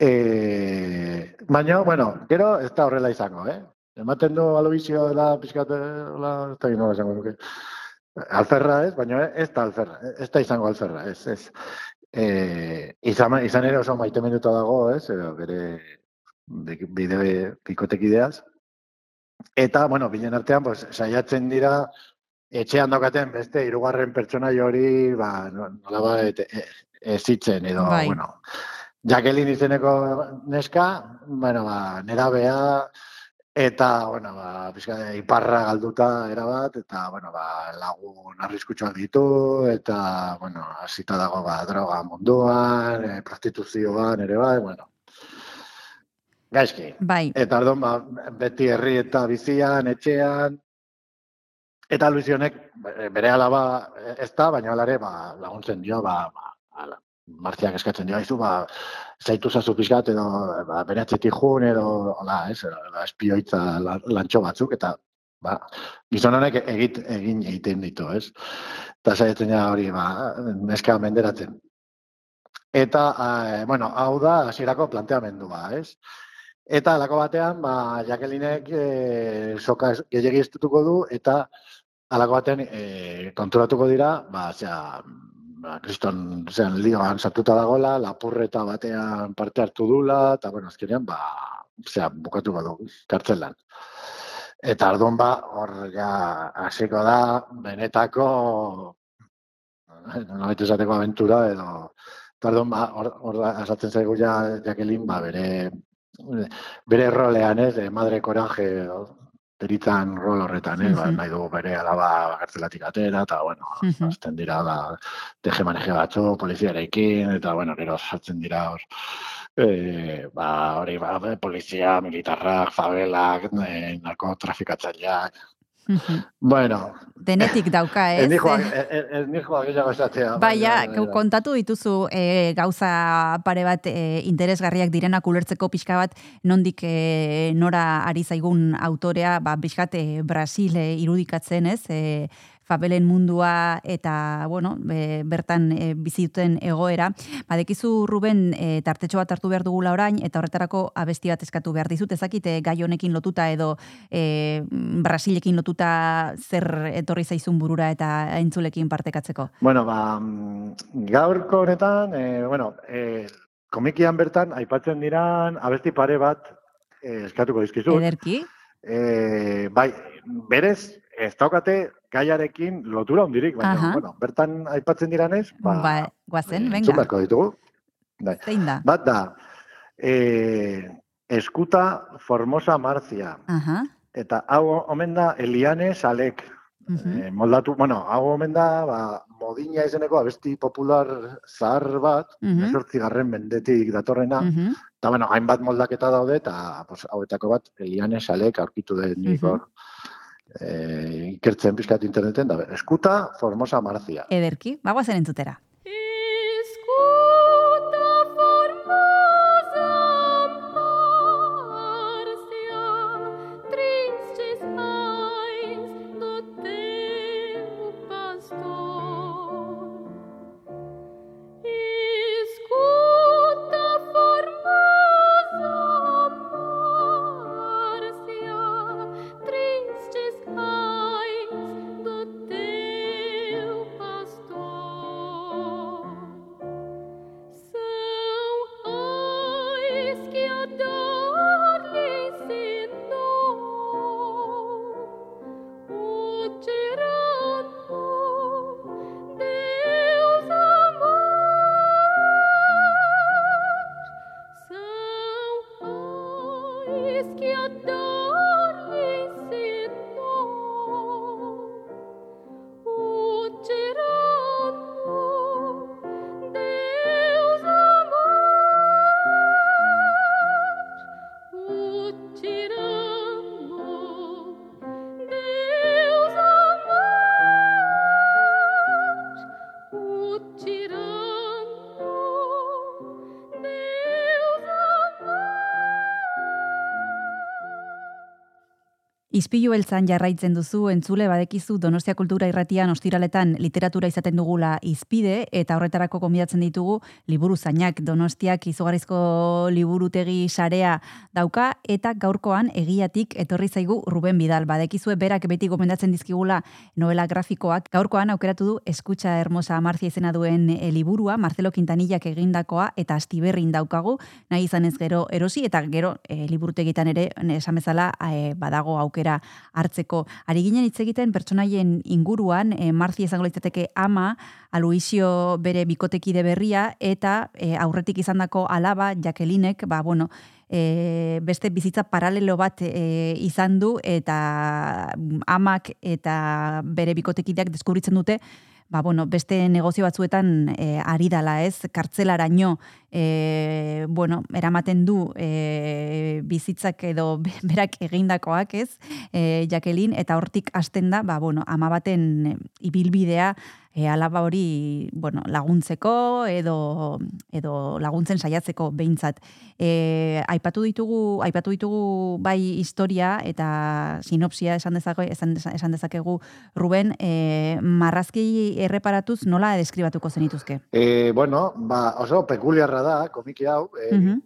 E, baina, bueno, gero ez da horrela izango, eh? Ematen du alobizio dela pixkate, hola, ez da nola esango nuke. Alferra ez, baina ez da alferra, ez da izango alferra, ez, ez. E, izan, izan ere oso maite minuta dago, ez, edo bere bi- bide pikotekideaz. Eta, bueno, bilen artean, pues, saiatzen dira, etxean daukaten beste hirugarren pertsona hori, ba, no- nolabait e- ezitzen edo, Bai. bueno, Jacqueline izeneko neska, bueno, ba, nerabea, eta, bueno, ba, pixka, iparra galduta erabat, eta, bueno, ba, lagun arriskutsuak ditu, eta, bueno, hasita dago, ba, droga munduan, e, prostituzioan ere bai, bueno, gaizki. Bai, Eta orduan, ba, beti herri eta bizian, etxean, eta Luisionek bere alaba ez da, baina alare ba, laguntzen dio, ba, ba, ala, Martziak eskatzen dio, aizu, ba, zaitu zazu pixkat, edo ba, bere atzetik jun, edo, hola, ez, edo espioitza la- lantxo batzuk, eta ba, gizon honek egit, egin egiten ditu, ez? Eta saiatzen ja hori, ba, neska menderatzen. Eta, eh, bueno, hau da hasierako planteamendua, ez? Eta alako batean, ba, Jacquelinek e, soka ez- gehiegi estutuko du, eta alako batean e, konturatuko dira, ba, zera, ba, kriston, zean, lioan sartuta dagoela, lapurreta batean parte hartu dula, eta, bueno, azkenean, ba, zera, bukatuko du, kartzelan. Eta arduan ba, hor ja, hasiko da, benetako, nolaitu esateko aventura, edo, eta arduan ba, hor, hor zaigu ja, Jacqueline, ba, bere, bere rolean, ez, de madre coraje, deritzan rol horretan, ez, ba, Mhm. nahi du bere alaba gartzelatik atera, eta, bueno, Mhm. azten dira, ba, teje maneje batzu, poliziarekin, eta, bueno, gero sartzen dira hor, e, ba, hori, ba, polizia, militarrak, favelak, e, narkotrafikatzaileak, mhm. Bueno, denetik dauka, ez? ez nijoa, ez nijoa gehiago esatea. Bai, baina, kontatu dituzu e, gauza pare bat e, interesgarriak direnak ulertzeko pixka bat nondik e, nora ari zaigun autorea, ba, pixkat e, Brasil irudikatzen, ez? E, fabelen mundua eta, bueno, be, bertan e, bizi duten egoera. Badekizu, Ruben, e, tartetxo bat hartu behar dugula orain, eta horretarako abesti bat eskatu behar dizut, ezakite gai honekin lotuta edo e, Brasilekin lotuta zer etorri zaizun burura eta entzulekin partekatzeko. Bueno, ba, gaurko honetan, e, bueno, e, komikian bertan, aipatzen diran, abesti pare bat e, eskatuko dizkizut. Ederki. E, bai, berez, ez daukate gaiarekin lotura hundirik, baina, Aha. bueno, bertan aipatzen diranez, ba, Ba, guazen, eh, venga. ditugu. Bai. Zein da? Bat da, e, eskuta Formosa Marzia, Aha. eta hau omen da Eliane Salek, mhm. Eh, moldatu, bueno, hau omen da, ba, modina izeneko abesti popular zahar bat, Mhm. mm garren mendetik datorrena, Mhm. eta bueno, hainbat moldaketa daude, eta pues, hauetako bat, Eliane Salek aurkitu den nik Mhm. Eh, ikertzen pizkat interneten, da, eskuta Formosa Marzia. Ederki, ba, guazen Izpilu beltzan jarraitzen duzu, entzule badekizu Donostia Kultura Irratian ostiraletan literatura izaten dugula izpide, eta horretarako konbidatzen ditugu liburu zainak Donostiak izugarrizko liburutegi sarea dauka, eta gaurkoan egiatik etorri zaigu Ruben Bidal. Badekizue berak beti gomendatzen dizkigula novela grafikoak. Gaurkoan aukeratu du Eskutsa Hermosa Marcia izena duen e, liburua, Marcelo Quintanillak egindakoa, eta astiberrin daukagu, nahi izan ez gero erosi, eta gero e, liburutegitan ere, esan bezala, e, badago aukera hartzeko. Ari ginen hitz egiten pertsonaien inguruan, e, Marzi izango litzateke ama, Aluizio bere bikotekide berria, eta e, aurretik izandako alaba, Jakelinek, ba, bueno, e, beste bizitza paralelo bat e, izan du, eta mm, amak eta bere bikotekideak deskubritzen dute, ba, bueno, beste negozio batzuetan e, ari dala, ez? Kartzelaraino, e, bueno, eramaten du e, bizitzak edo be- berak egindakoak, ez? E, Jacqueline, eta hortik hasten da, ba, bueno, ama baten ibilbidea, e, alaba hori bueno, laguntzeko edo, edo laguntzen saiatzeko behintzat. E, aipatu ditugu aipatu ditugu bai historia eta sinopsia esan dezake, esan, esan dezakegu Ruben, e, marrazki erreparatuz nola deskribatuko zenituzke? E, bueno, ba, oso pekuliarra da, komiki hau, e, Mhm.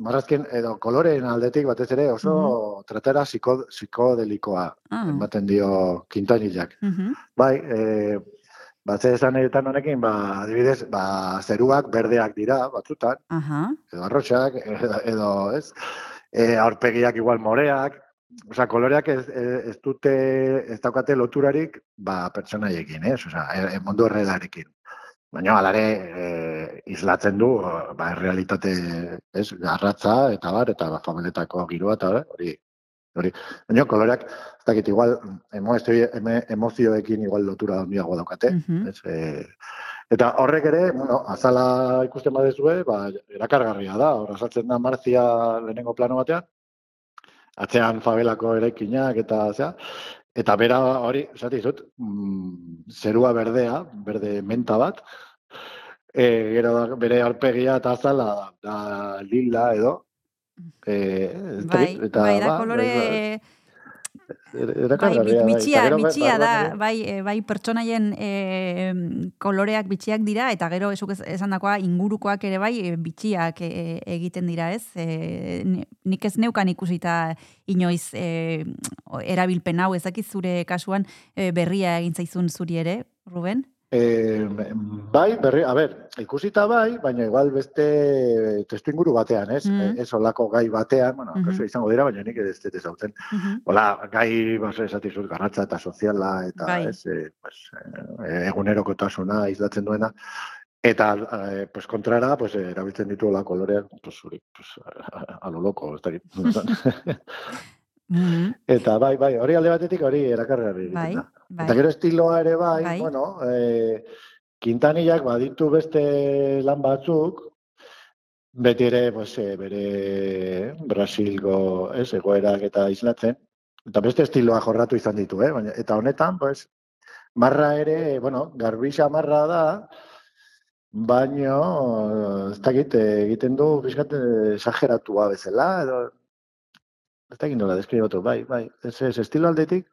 marrazken edo koloreen aldetik batez ere oso tratera psiko, psikodelikoa Ah. ematen dio Quintanillak. Mhm. Bai, e, batze esan eretan honekin, ba, adibidez, ba, zeruak berdeak dira, batzutan, Aha. edo arrotxak, edo, edo ez, e, aurpegiak igual moreak, Osea, koloreak ez, ez dute, ez daukate loturarik, ba, pertsonaiekin, ez? Osea, e, e, mundu errealarekin. Baina, alare, e, islatzen du, ba, realitate, ez, garratza, eta bar, eta ba, familietako giroa, eta hori, hori. Baina, koloreak, ez dakit, igual, emo, eme, emozioekin igual lotura handiago daukate, Mhm. ez, e, eta horrek ere, bueno, azala ikusten badezue, ba, erakargarria da, hor azaltzen da Marzia lehenengo plano batean, atzean fabelako erekinak eta zea, eta bera hori, esate dizut, mm, zerua berdea, berde menta bat, e, gero da, bere arpegia eta azala da lila edo, e, ez Bai, dakit, eta, bai, da ba, kolore... bai, Bai, erakargarria, bai. bitxia, Eta gero, bitxia da, bai, e, bai pertsonaien e, koloreak bitxiak dira, eta gero esuk ez- esandakoa ingurukoak ere bai e, bitxiak e, egiten dira, ez? E, ni- nik ez neukan ikusita inoiz e, erabilpen hau, ezakit zure kasuan e, berria egin zaizun zuri ere, Ruben? Eh, bai, berri, a ber, ikusita bai, baina igual beste testu inguru batean, ez? Mhm. Ez olako gai batean, bueno, Mhm. kasu izango dira, baina nik ez dut ezagutzen. Mhm. Hola, gai, base, esatizut, garratza eta soziala, eta Bai. ez, eh, pues, eh, egunerokotasuna islatzen duena. Eta, eh, pues, kontrara, pues, erabiltzen dituela koloreak, pues, pues, a lo loco, ez Mhm. Eta bai, bai, hori alde batetik hori erakargarri Bai, bai. Eta gero estiloa ere bai, Bai. bueno, e, Quintanillak baditu beste lan batzuk, beti ere, pues, e, bere Brasilgo, ez, egoerak eta islatzen, eta beste estiloa jorratu izan ditu, eh? Baina, eta honetan, pues, marra ere, bueno, garbisa marra da, baino, ez dakit, egiten du, bizkat, exageratua bezala, edo, ez dakit nola deskribatu, bai, bai, ez, ez, estilo aldetik,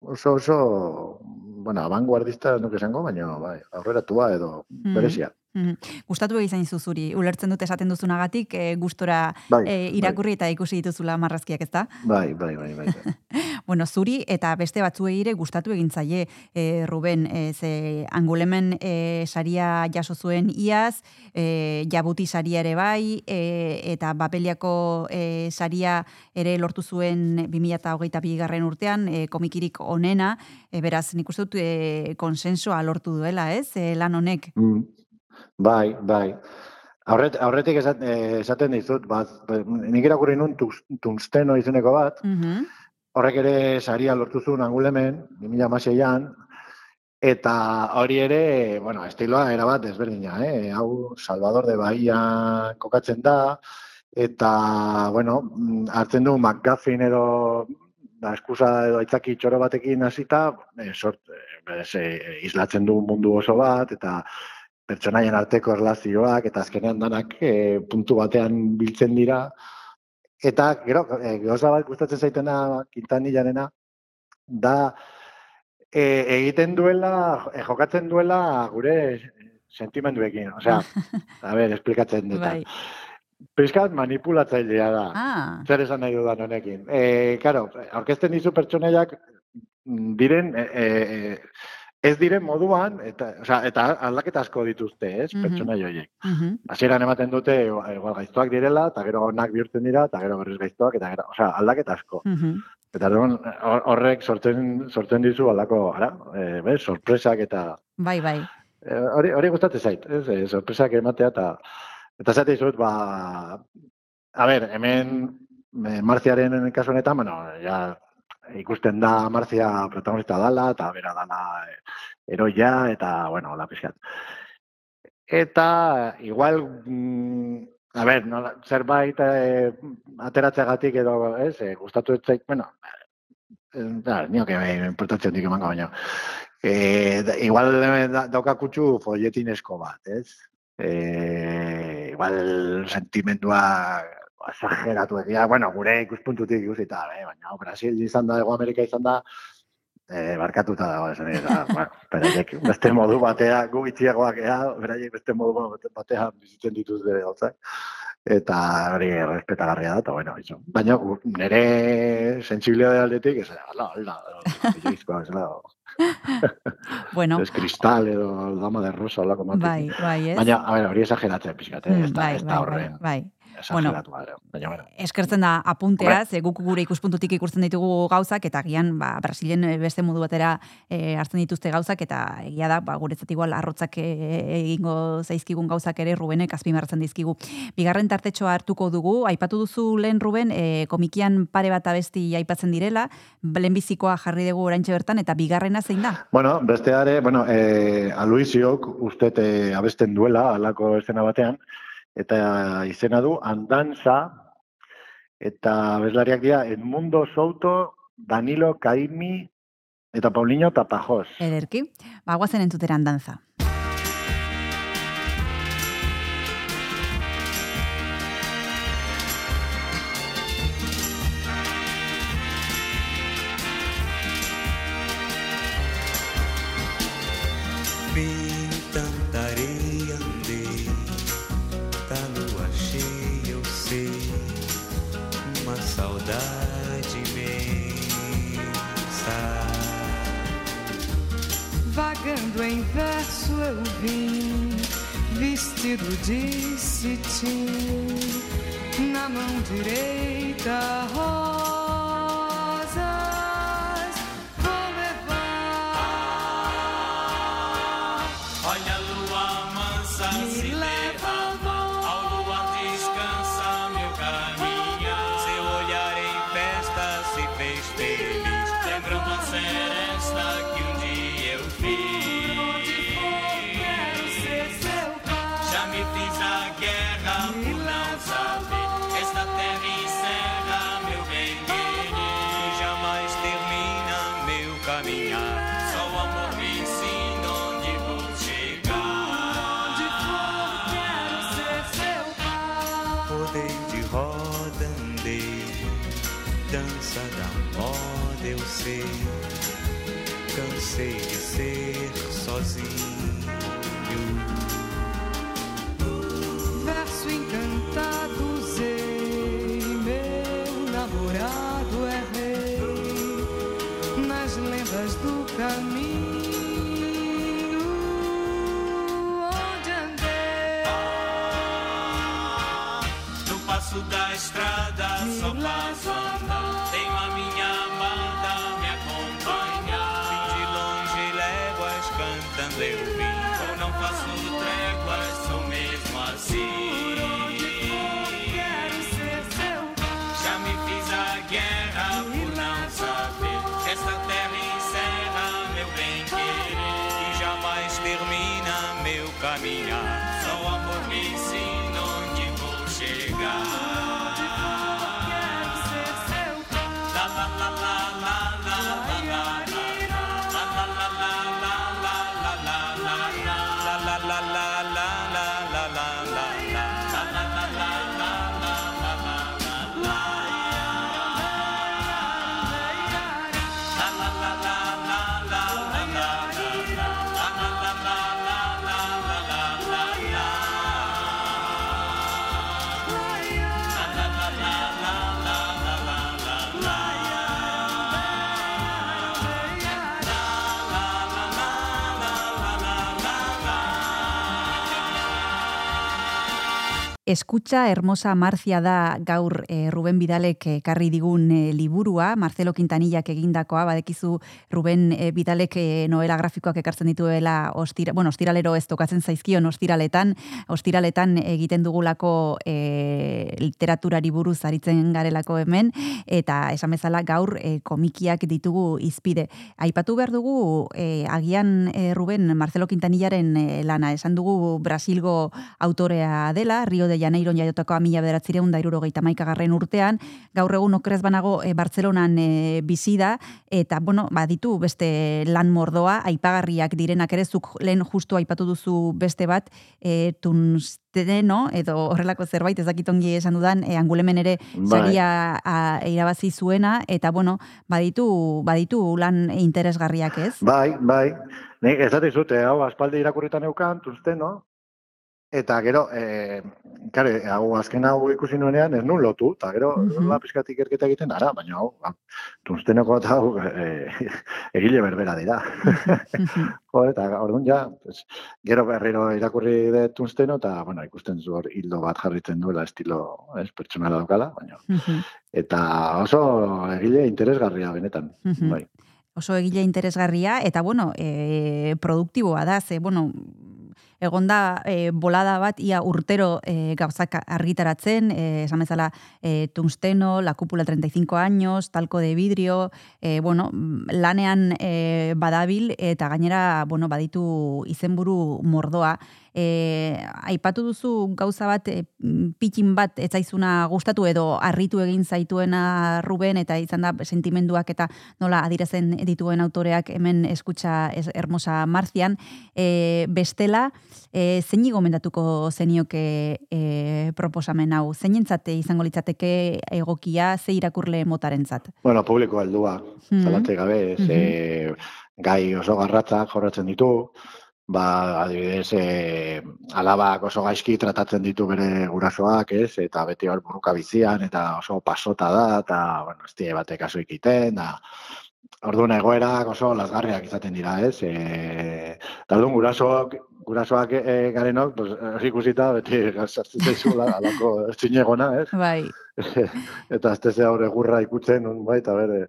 oso, oso, bueno, abanguardista nuke esango, baina, bai, aurreratua edo Mhm. berezia. Mhm. Gustatu egin zaizu zuri, ulertzen dut esaten duzunagatik, e, gustora Bai, e, irakurri eta ikusi dituzula marrazkiak, ezta? Bai, bai, bai, bai. bai. Bueno, zuri eta beste batzuei ere gustatu egin zaie e, Ruben, e, ze angulemen e, saria jaso zuen iaz, e, jabuti saria ere bai, e, eta bapeliako e, saria ere lortu zuen 2008 bigarren urtean, e, komikirik onena, e, beraz, nik uste dut e, konsensoa lortu duela, ez, e, lan honek. Mm, bai, bai. Aurret, aurretik esat, eh, esaten dizut, bat, nik irakurri nun tungsteno izeneko bat, Mhm. Horrek ere saria lortu zuen angulemen, 2006an, eta hori ere, bueno, estiloa erabat ezberdina, eh? hau Salvador de Bahia kokatzen da, eta, bueno, hartzen du McGuffin edo da eskusa edo aitzaki txoro batekin hasita, e, sort, e, islatzen du mundu oso bat, eta pertsonaien arteko erlazioak, eta azkenean danak e, puntu batean biltzen dira, Eta, gero, e, gauza bat gustatzen zaitena Quintanilarena, da e, egiten duela, e, jokatzen duela gure sentimenduekin. Osea, a ber, esplikatzen dut. Bai. Pizkat manipulatzailea da. Ah, Zer esan nahi dudan honekin. E, karo, aurkezten dizu pertsonaiak mm, diren, e, e, ez diren moduan, eta, osea, eta aldaketa asko dituzte, ez, Mhm. pertsonai horiek. mhm, Hasieran ematen dute, igual gaiztoak direla, eta gero onak bihurtzen dira, eta gero berriz gaiztoak, eta gero, osea, aldaketa asko. mhm. Eta orduan, hor- horrek sortzen, sortzen dizu aldako, ara, e, bez, sorpresak eta, Bai, bai. e, hori, hori gustatzen zait, ez, e, sorpresak ematea, eta, eta zate dizut, ba, a ber, hemen, e, Marziaren kasu honetan, bueno, ja, ikusten da Marzia protagonista dala, eta bera dala e, eroia, eta, bueno, la pixkat. Eta, igual, mm, a ber, nola, zerbait e, ateratzeagatik edo, ez, e, gustatu ez zait, bueno, da, nioke importantzia dik emango baina. E, da, igual da, dauka kutsu folletinesko bat, ez? E, igual sentimendua exageratu egia, bueno, gure ikuspuntutik ikusita, eh, baina Brasil izan da, Ego Amerika izan da, e, barkatuta dago esan eta, bueno, beraiek beste modu batea, gu itxiagoak ea, beraiek beste modu batea bizitzen dituzte gauzak, eta hori respetagarria da, eta bueno, iso. Baina nire sensibilidade aldetik, ez, ala, ala, ala, ala, Bueno, ez kristal edo dama de rosa, olako bat. bai, bai, ez? Baina, a ber, hori exageratzen pixkat, eh? Mm, ez da, bai, ez da bai, bai, bai. Bueno. baina, bueno. Eskertzen da apuntea, ze guk gure ikuspuntutik ikusten ditugu gauzak, eta gian, ba, Brasilen eh, beste modu batera e, hartzen dituzte gauzak, eta egia da, ba, guretzat igual arrotzak eh, egingo zaizkigun gauzak ere Rubenek azpimarratzen dizkigu. Bigarren tartetxoa hartuko dugu, aipatu duzu lehen Ruben, e, komikian pare bat abesti aipatzen direla, lehenbizikoa jarri dugu oraintxe bertan, eta bigarrena zein da? Bueno, besteare, bueno, eh, Aluisiok uste eh, abesten duela, alako escena batean, eta izena du Andanza, eta bezlariak dira Edmundo Souto, Danilo Caimi, eta Paulinho Tapajos. Ederki, ba, guazen entzuteran danza. Vagando em verso eu vim, vestido de cetim, na mão direita rosas. Eskutxa Hermosa Marcia da gaur e, Ruben Bidalek ekarri digun e, liburua, Marcelo Quintanillak egindakoa, badekizu Ruben e, Bidalek e, novela grafikoak ekartzen dituela ostira, bueno, ostiralero ez tokatzen zaizkion ostiraletan, ostiraletan egiten dugulako e, literaturari buruz aritzen garelako hemen, eta esan bezala gaur e, komikiak ditugu izpide. Aipatu behar dugu, e, agian Ruben Marcelo Quintanillaren lana, esan dugu Brasilgo autorea dela, Rio de Janeiro jaiotakoa mila bederatzireun da irurogeita maikagarren urtean, gaur egun okrez banago e, Bartzelonan e, bizi da, eta, bueno, ba, ditu beste lan mordoa, aipagarriak direnak ere, zuk lehen justu aipatu duzu beste bat, e, tunsteno, edo horrelako zerbait, ez dakit ongi esan dudan, e, angulemen ere Bai. saria a, irabazi zuena, eta, bueno, baditu, baditu lan interesgarriak ez? Bai, bai. Nik ez zute, hau aspaldi irakurritan eukan, tuzten, no? Eta gero, e, kare, hau azken hau ikusi nuenean, ez nun lotu, eta gero, mm -hmm. pizkat ikerketa egiten ara, baina hau, ba, tunsteneko eta hau, e, egile berbera dira. jo, eta orduan ja, pues, gero berriro irakurri de tunsteno, eta, bueno, ikusten zu hor hildo bat jarritzen duela estilo, ez, pertsonala daukala, baina, eta oso egile interesgarria benetan, bai. oso egile interesgarria, eta bueno, e, produktiboa da, ze, bueno, egonda e, bolada bat ia urtero e, gauzak argitaratzen, e, esan bezala e, tungsteno, la cúpula 35 años, talco de vidrio, e, bueno, lanean e, badabil, eta gainera, bueno, baditu izenburu mordoa, e, aipatu duzu gauza bat, e, pitin bat ez zaizuna gustatu edo harritu egin zaituena Ruben eta izan da sentimenduak eta nola adirazen dituen autoreak hemen eskutsa es, hermosa marzian. E, bestela, e, zein gomendatuko zenioke e, proposamen hau? Zeinentzate izango litzateke egokia ze irakurle motarentzat? Bueno, publiko heldua, Mhm. zalantze gabe, ze gai oso garratzak jorratzen ditu, ba, adibidez, e, alabak oso gaizki tratatzen ditu bere gurasoak, ez, eta beti hor burruka bizian, eta oso pasota da, eta, bueno, ez die batek kasu ikiten, da, Orduan egoerak oso lasgarriak izaten dira, ez? E, eta orduan gurasoak, gurasoak e, garenok, pues, hori ikusita, beti sartzen zaizula, alako zinegona, ez? Bai. eta ez teze hor egurra ikutzen, un bai, eta bere,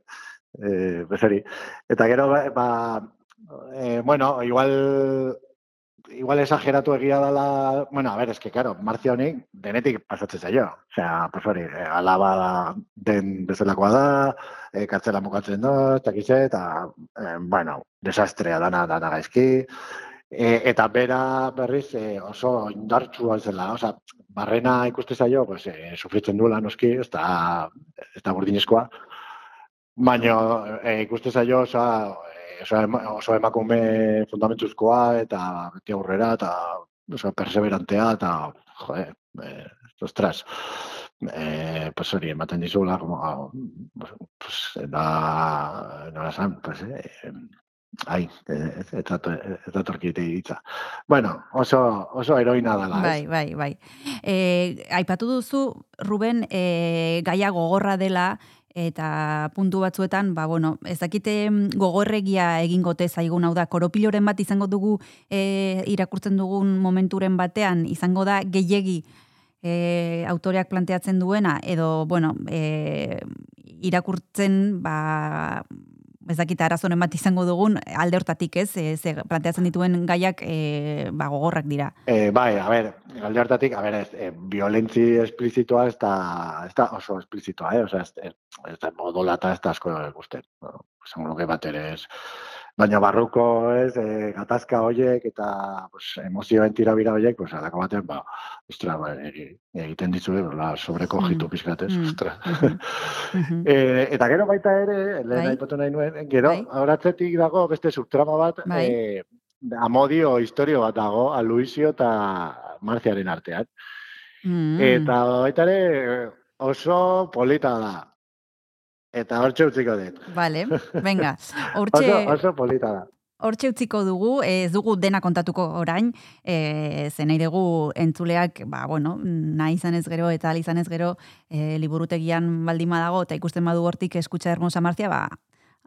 e, bezeri. Eta gero, ba, ba e, bueno, igual, igual exageratu egia dela, bueno, a ver, es que, claro, Marcia honik denetik pasatzen zaio. Osea, pues hori, e, alaba den bezalakoa da, e, kartzela mukatzen da, eta kize, eta, e, bueno, desastrea dana, dana gaizki, E, eta bera berriz e, oso indartsua zela, osea, barrena ikuste zaio, pues, e, sufritzen duela noski, ez da, ez da burdinezkoa, baina e, ikuste zaio oso, e, oso, ema, oso emakume fundamentuzkoa, eta beti aurrera, eta oso perseverantea, eta, joe, e, ostras, eh, pues hori, ematen dizula, como, ah, pues, da, nola esan, pues, eh, ai, ez ez datorkite hitza. Bueno, oso, oso heroina dela? Bai, bai, bai. E, aipatu duzu, Ruben, e, gaia gogorra dela, eta puntu batzuetan, ba, bueno, ez dakite gogorregia egingote zaigun, hau da, koropiloren bat izango dugu e, irakurtzen dugun momenturen batean, izango da gehiegi e, autoreak planteatzen duena, edo, bueno, e, irakurtzen, ba, ez dakita arazoren bat izango dugun, alde hortatik ez, e, ze planteatzen dituen gaiak e, ba, gogorrak dira. Eh, bai, a ber, alde hartatik, a ber, ez, eh, violentzi esplizitoa ez da, ez da oso esplizitoa, eh? Osea, ez, ez, ez da odolata ez da asko ikusten. No? Esan nuke bat ere ez. Baina barruko, ez, eh, gatazka hoiek eta pues, emozioen tirabira hoiek, pues, alako batean, ba, ostra, ba, egi- egiten ditzue, la, sobreko jitu Mm. pizkat, ez, Mm, ostra. Eh, eta gero baita ere, lehen Bai. aipatu nahi nuen, gero, Bai. horatzetik dago beste subtrama bat, Bai. eh, amodio historio bat dago, Aluizio eta Marziaren artean. Mm. Eta baita ere oso polita da. Eta hortxe utziko dut. Vale, venga. Oso, Hortxe, oso polita da. hortxe utziko dugu, ez dugu dena kontatuko orain, e, ze nahi dugu entzuleak, ba, bueno, nahi izan ez gero eta izan ez gero, e, liburutegian baldima dago, eta ikusten badu hortik eskutsa hermosa marzia, ba,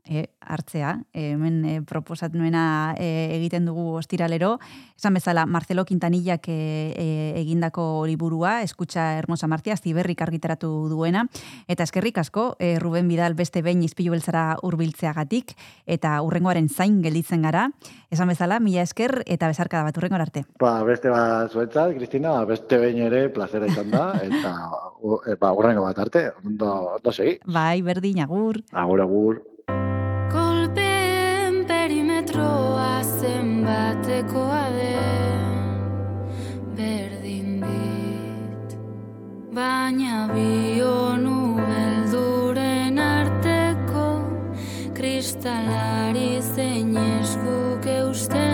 e, hartzea, e, hemen e, proposat nuena e, egiten dugu ostiralero, esan bezala Marcelo Quintanillak e, e, egindako liburua, eskutsa hermosa martia, ziberrik argitaratu duena, eta eskerrik asko, e, Ruben Bidal beste behin izpilu beltzara urbiltzeagatik, eta urrengoaren zain gelditzen gara, esan bezala, mila esker, eta bezarkada bat urrengor arte. Ba, beste bat zuetzat, Kristina, beste behin ere plazera izan da, eta u- e, ba, urrengo bat arte, ondo, ondo segi. Bai, berdin, agur. Agur, agur. Zenbatekoa den. Berdin dit Baina bionu belduren arteko kristalari zein eskuk eusten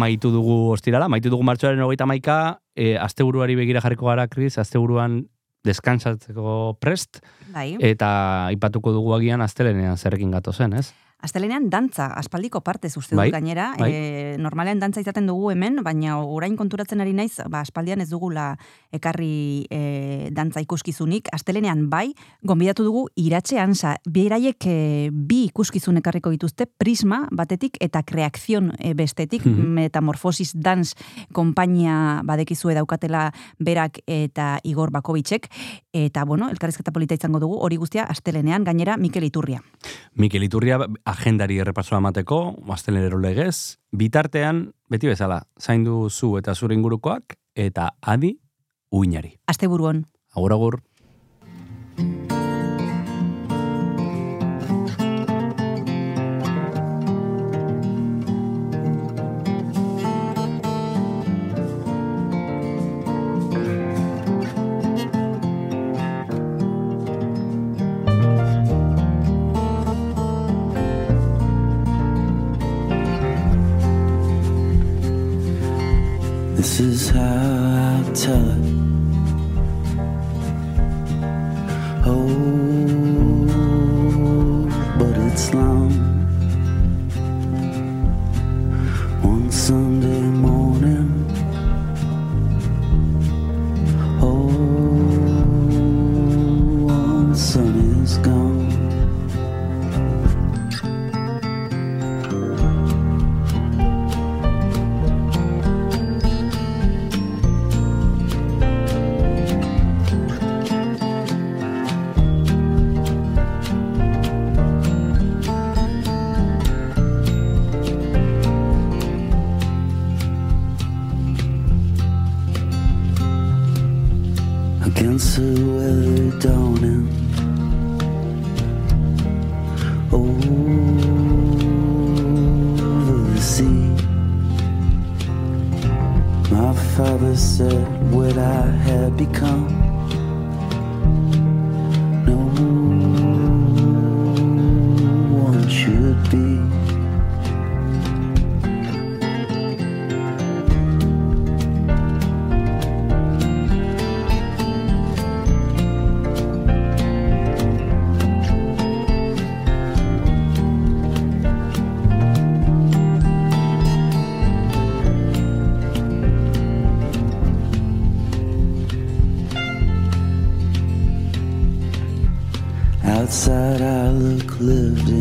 Amaitu dugu ostirala, amaitu dugu martxoaren hogeita maika, e, asteburuari begira jarriko gara, Kris, asteburuan deskansatzeko prest, Bai. eta aipatuko dugu agian astelenean zerrekin gato zen, ez? Astelenean dantza, aspaldiko partez uste dut Bai, gainera. bai. E, normalean dantza izaten dugu hemen, baina orain konturatzen ari naiz, ba, aspaldian ez dugula ekarri e, dantza ikuskizunik. Astelenean bai, gonbidatu dugu iratxe ansa. Beraiek e, bi ikuskizun ekarriko dituzte, prisma batetik eta kreakzion e, bestetik, Mhm. metamorfosis dance konpainia badekizue daukatela berak eta Igor Bakovicek. Eta, bueno, elkarrizketa polita izango dugu, hori guztia astelenean, gainera Mikel Iturria. Mikel Iturria agendari errepasoa emateko, astelenero legez, bitartean, beti bezala, zaindu zu eta zure ingurukoak, eta adi uinari. Asteburuan. Agur, agur. color book lived.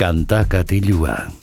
Kanta katilua.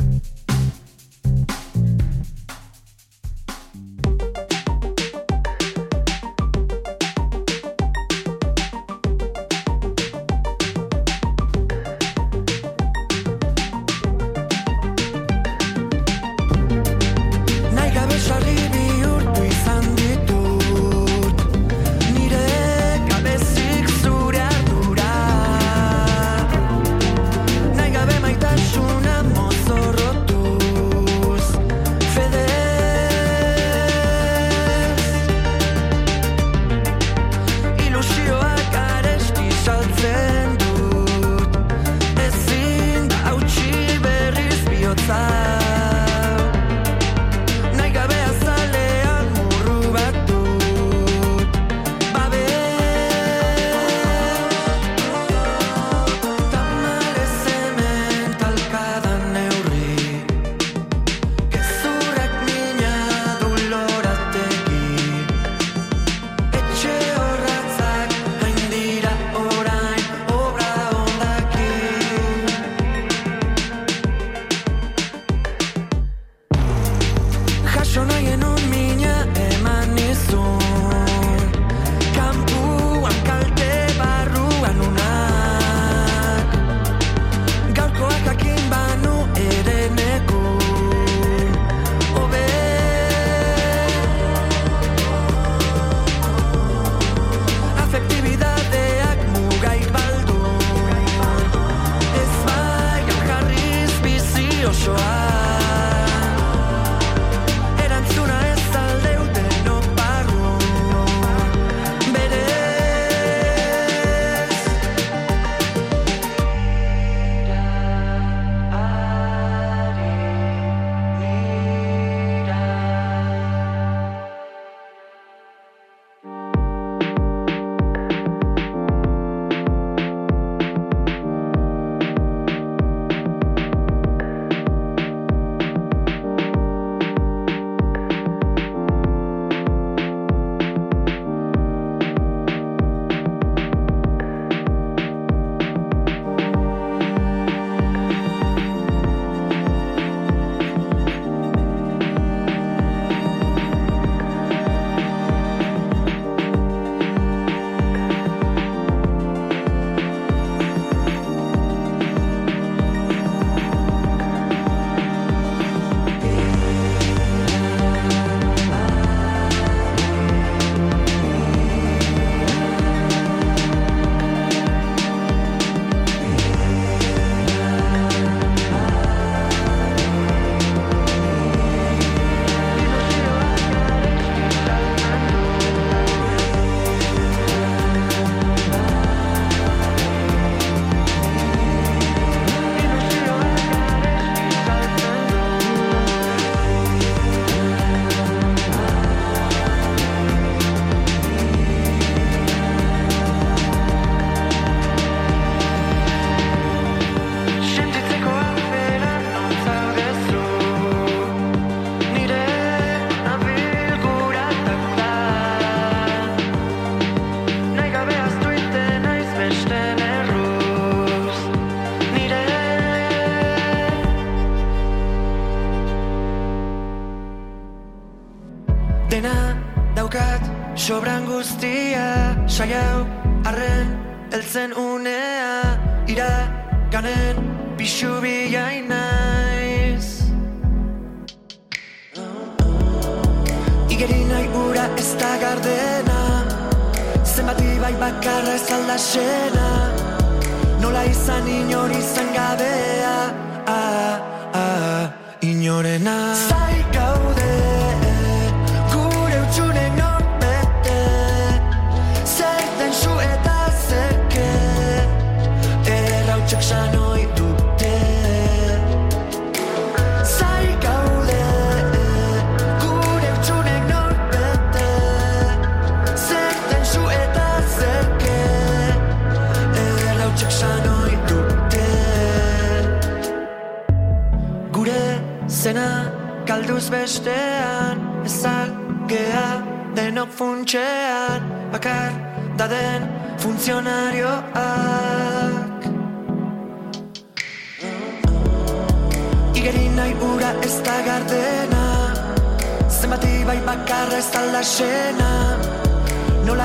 Saiau arren eltzen unea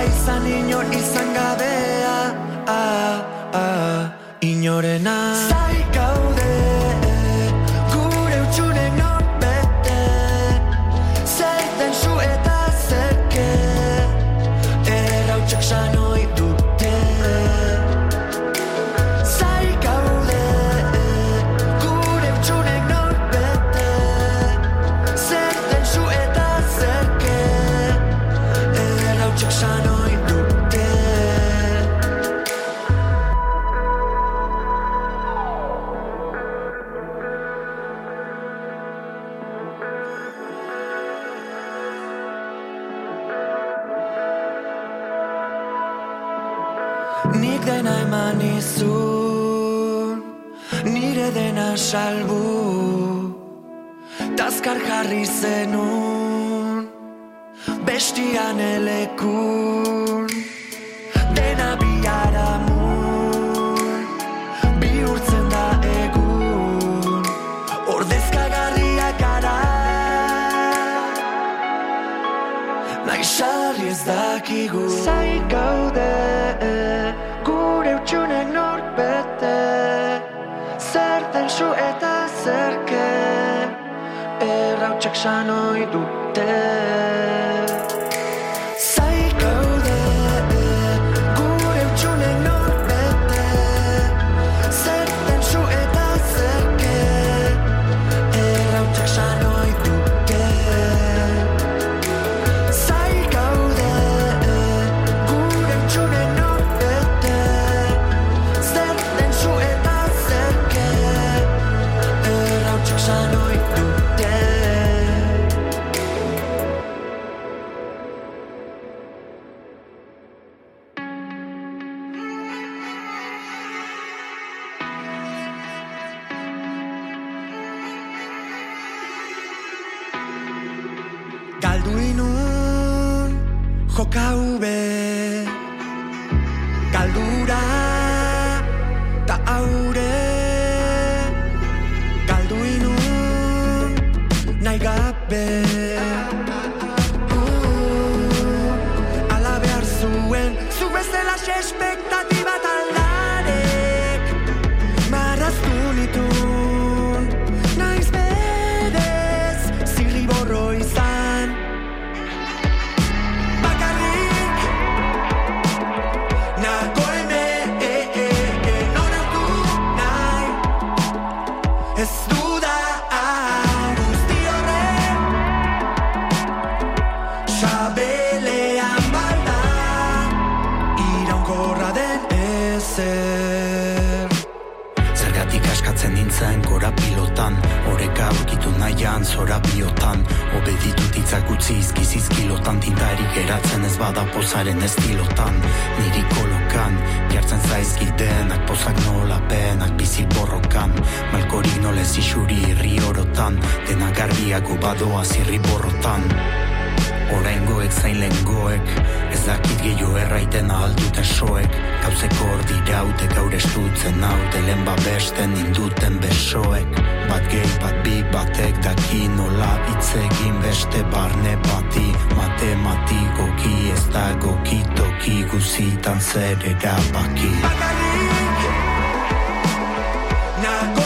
izan inor izan gabea ah, ah, inorena. Zai de. lasciano i tutte ki kusitan zerera baki back Nago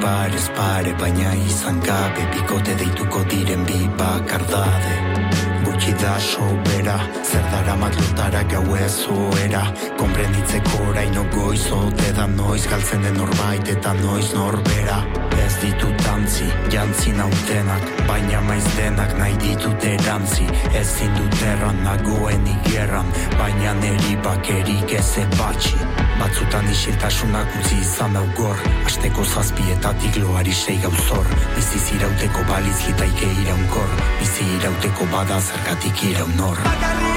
pares pare baina izan gabe bikote deituko diren bi bakardade. Gutxi da sobera zer dara matlotara gau ezuera komprenditzeko oraino goiz ote da noiz galtzen den norbait eta noiz norbera. Ez ditut antzi jantzi nautenak baina maiz denak nahi ditut erantzi. Ez zindut erran nagoen igerran baina neri bakerik ez ebatxin Batzutan isiltasunak utzi izan hau gor Asteko zazpietatik loari sei gauzor. Biziz irauteko baliz litaike iraunkor Bizi irauteko bada zergatik iraunor. Bakarri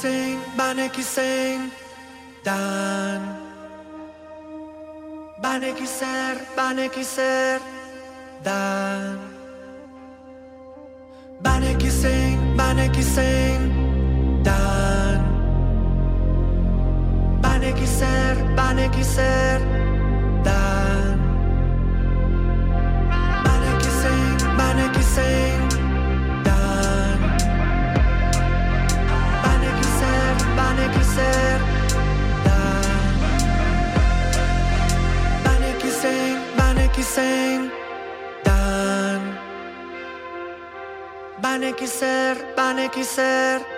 zein, baneki zein, dan. Baneki zer, baneki zer, dan. Baneki zein, baneki zein, dan. Baneki zer, baneki zer, zain dan. Baneki zer baneki zer.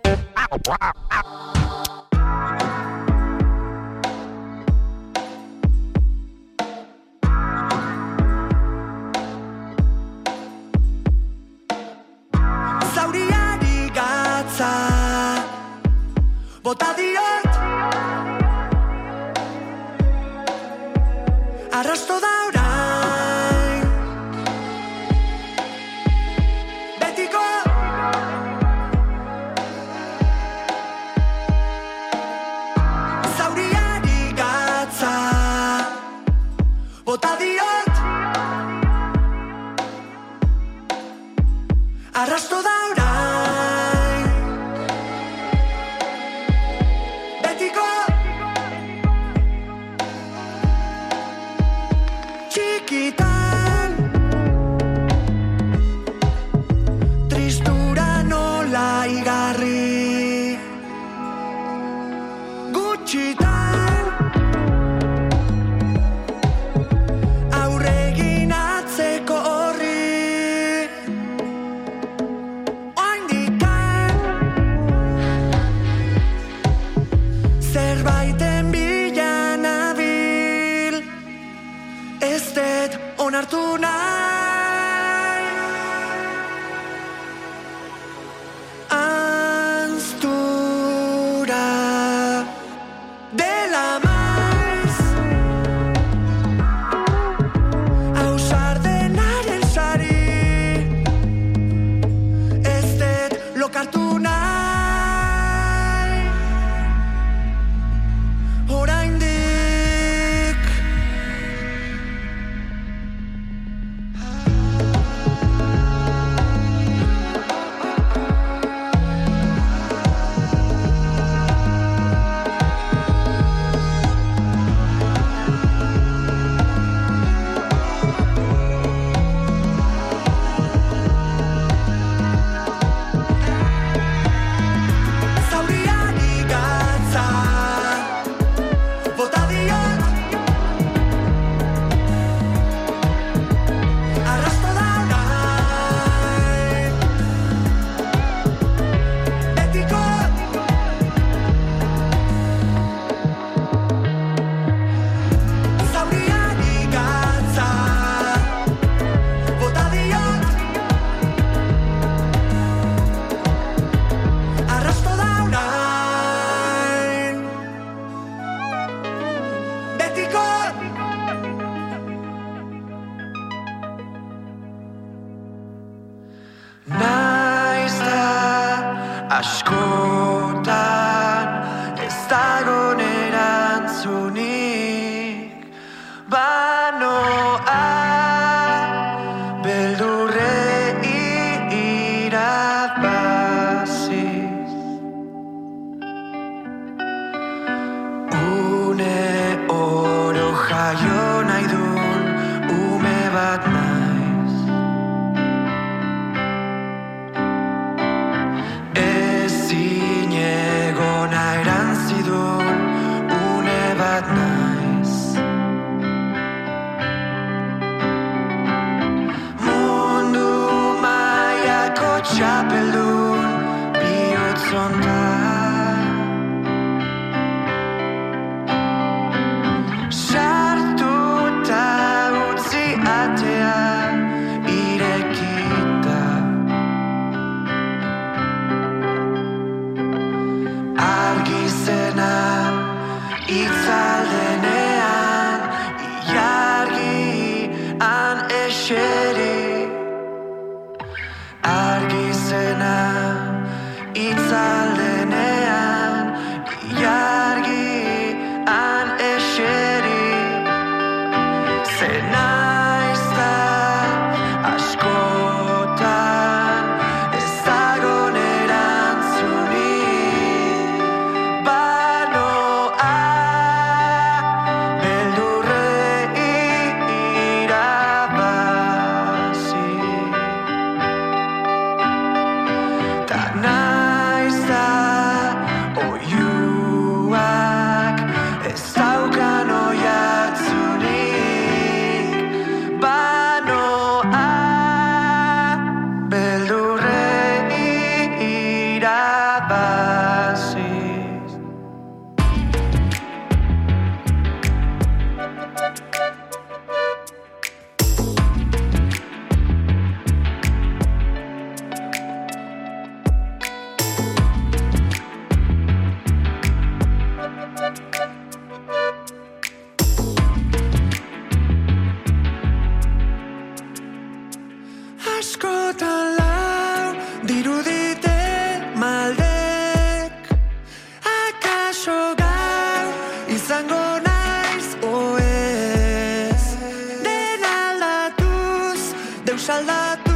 Deus aldatu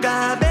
gabe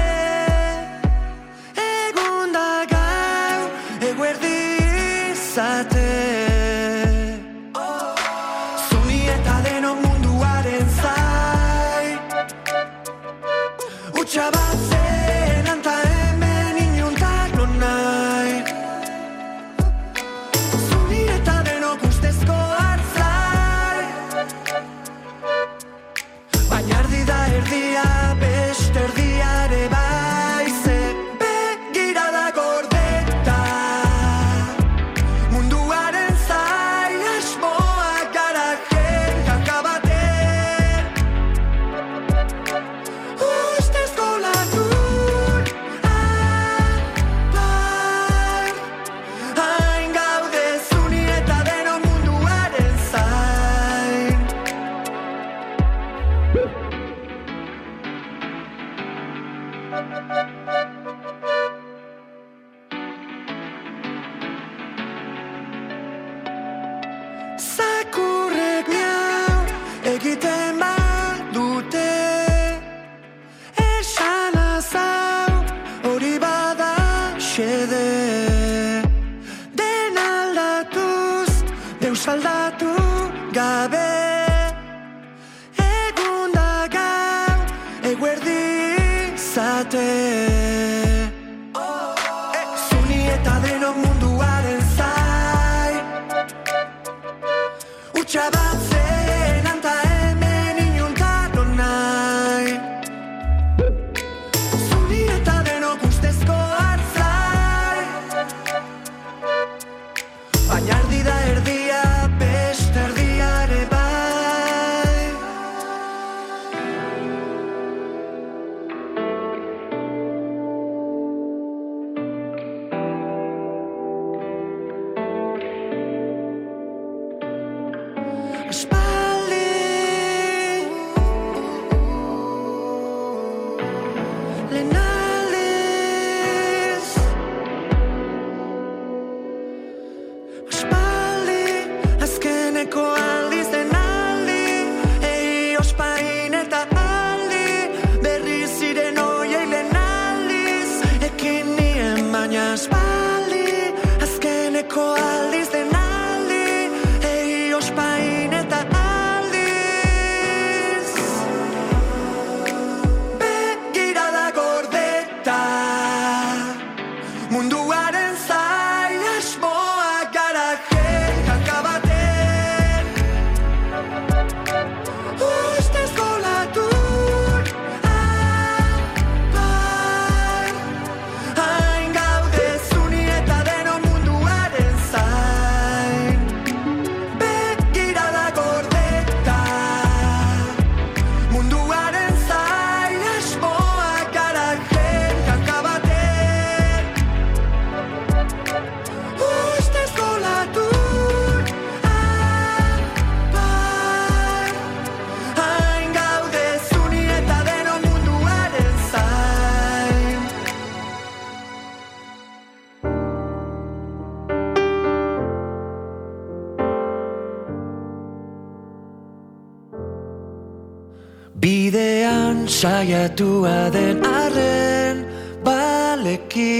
saiatua den arren baleki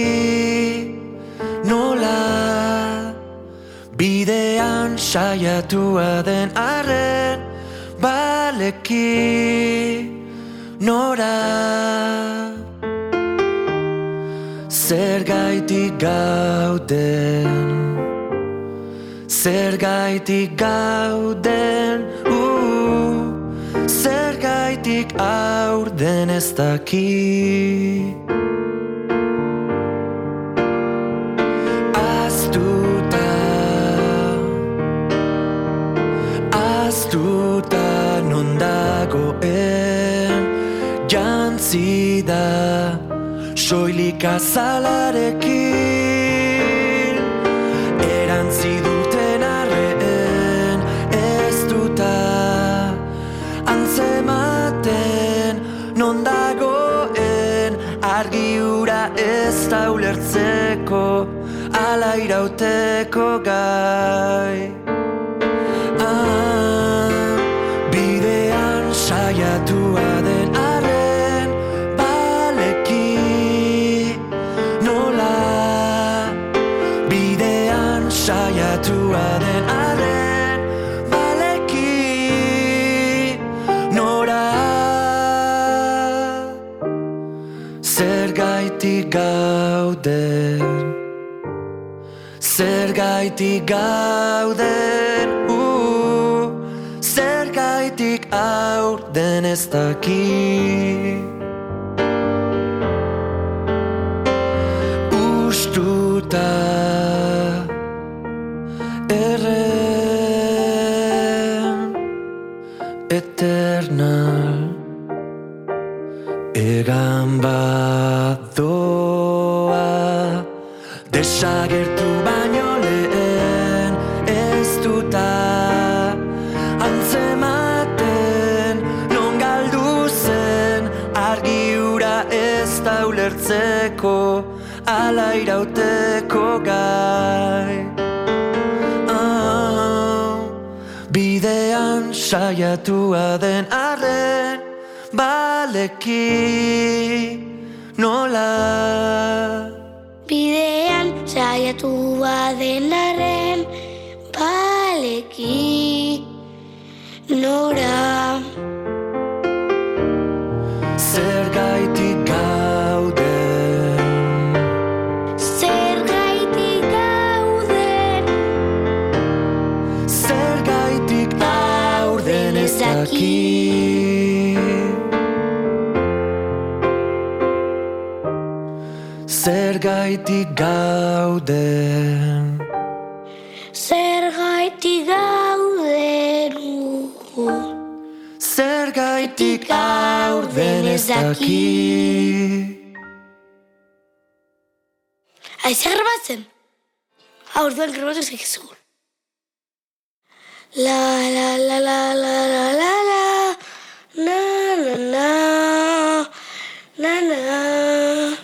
nola? Bidean saiatua den arren baleki nora? Zer gaitik gauden Zer gaitik gauden Zer gaitik aurden ez daki. Aztuta Aztuta non dagoen Jantzi da Soilik azalarekin ulertzeko Ala irauteko gai Zer gaitik gauden uh, Zer gaitik aur den ez daki. Ustuta Erren Eternal Egan badoa Desagertu baino Ala irauteko gai Ah, Bidean saiatua den arren Baleki nola. Bidean saiatua denaren baleki nora. Zer Zer gaitik gauden Zer gaitik gauden Zer gaitik aurden ez daki. Aize grabatzen? Aurduan grabatu zakizu. La la la la la la la la. Na na na. Na na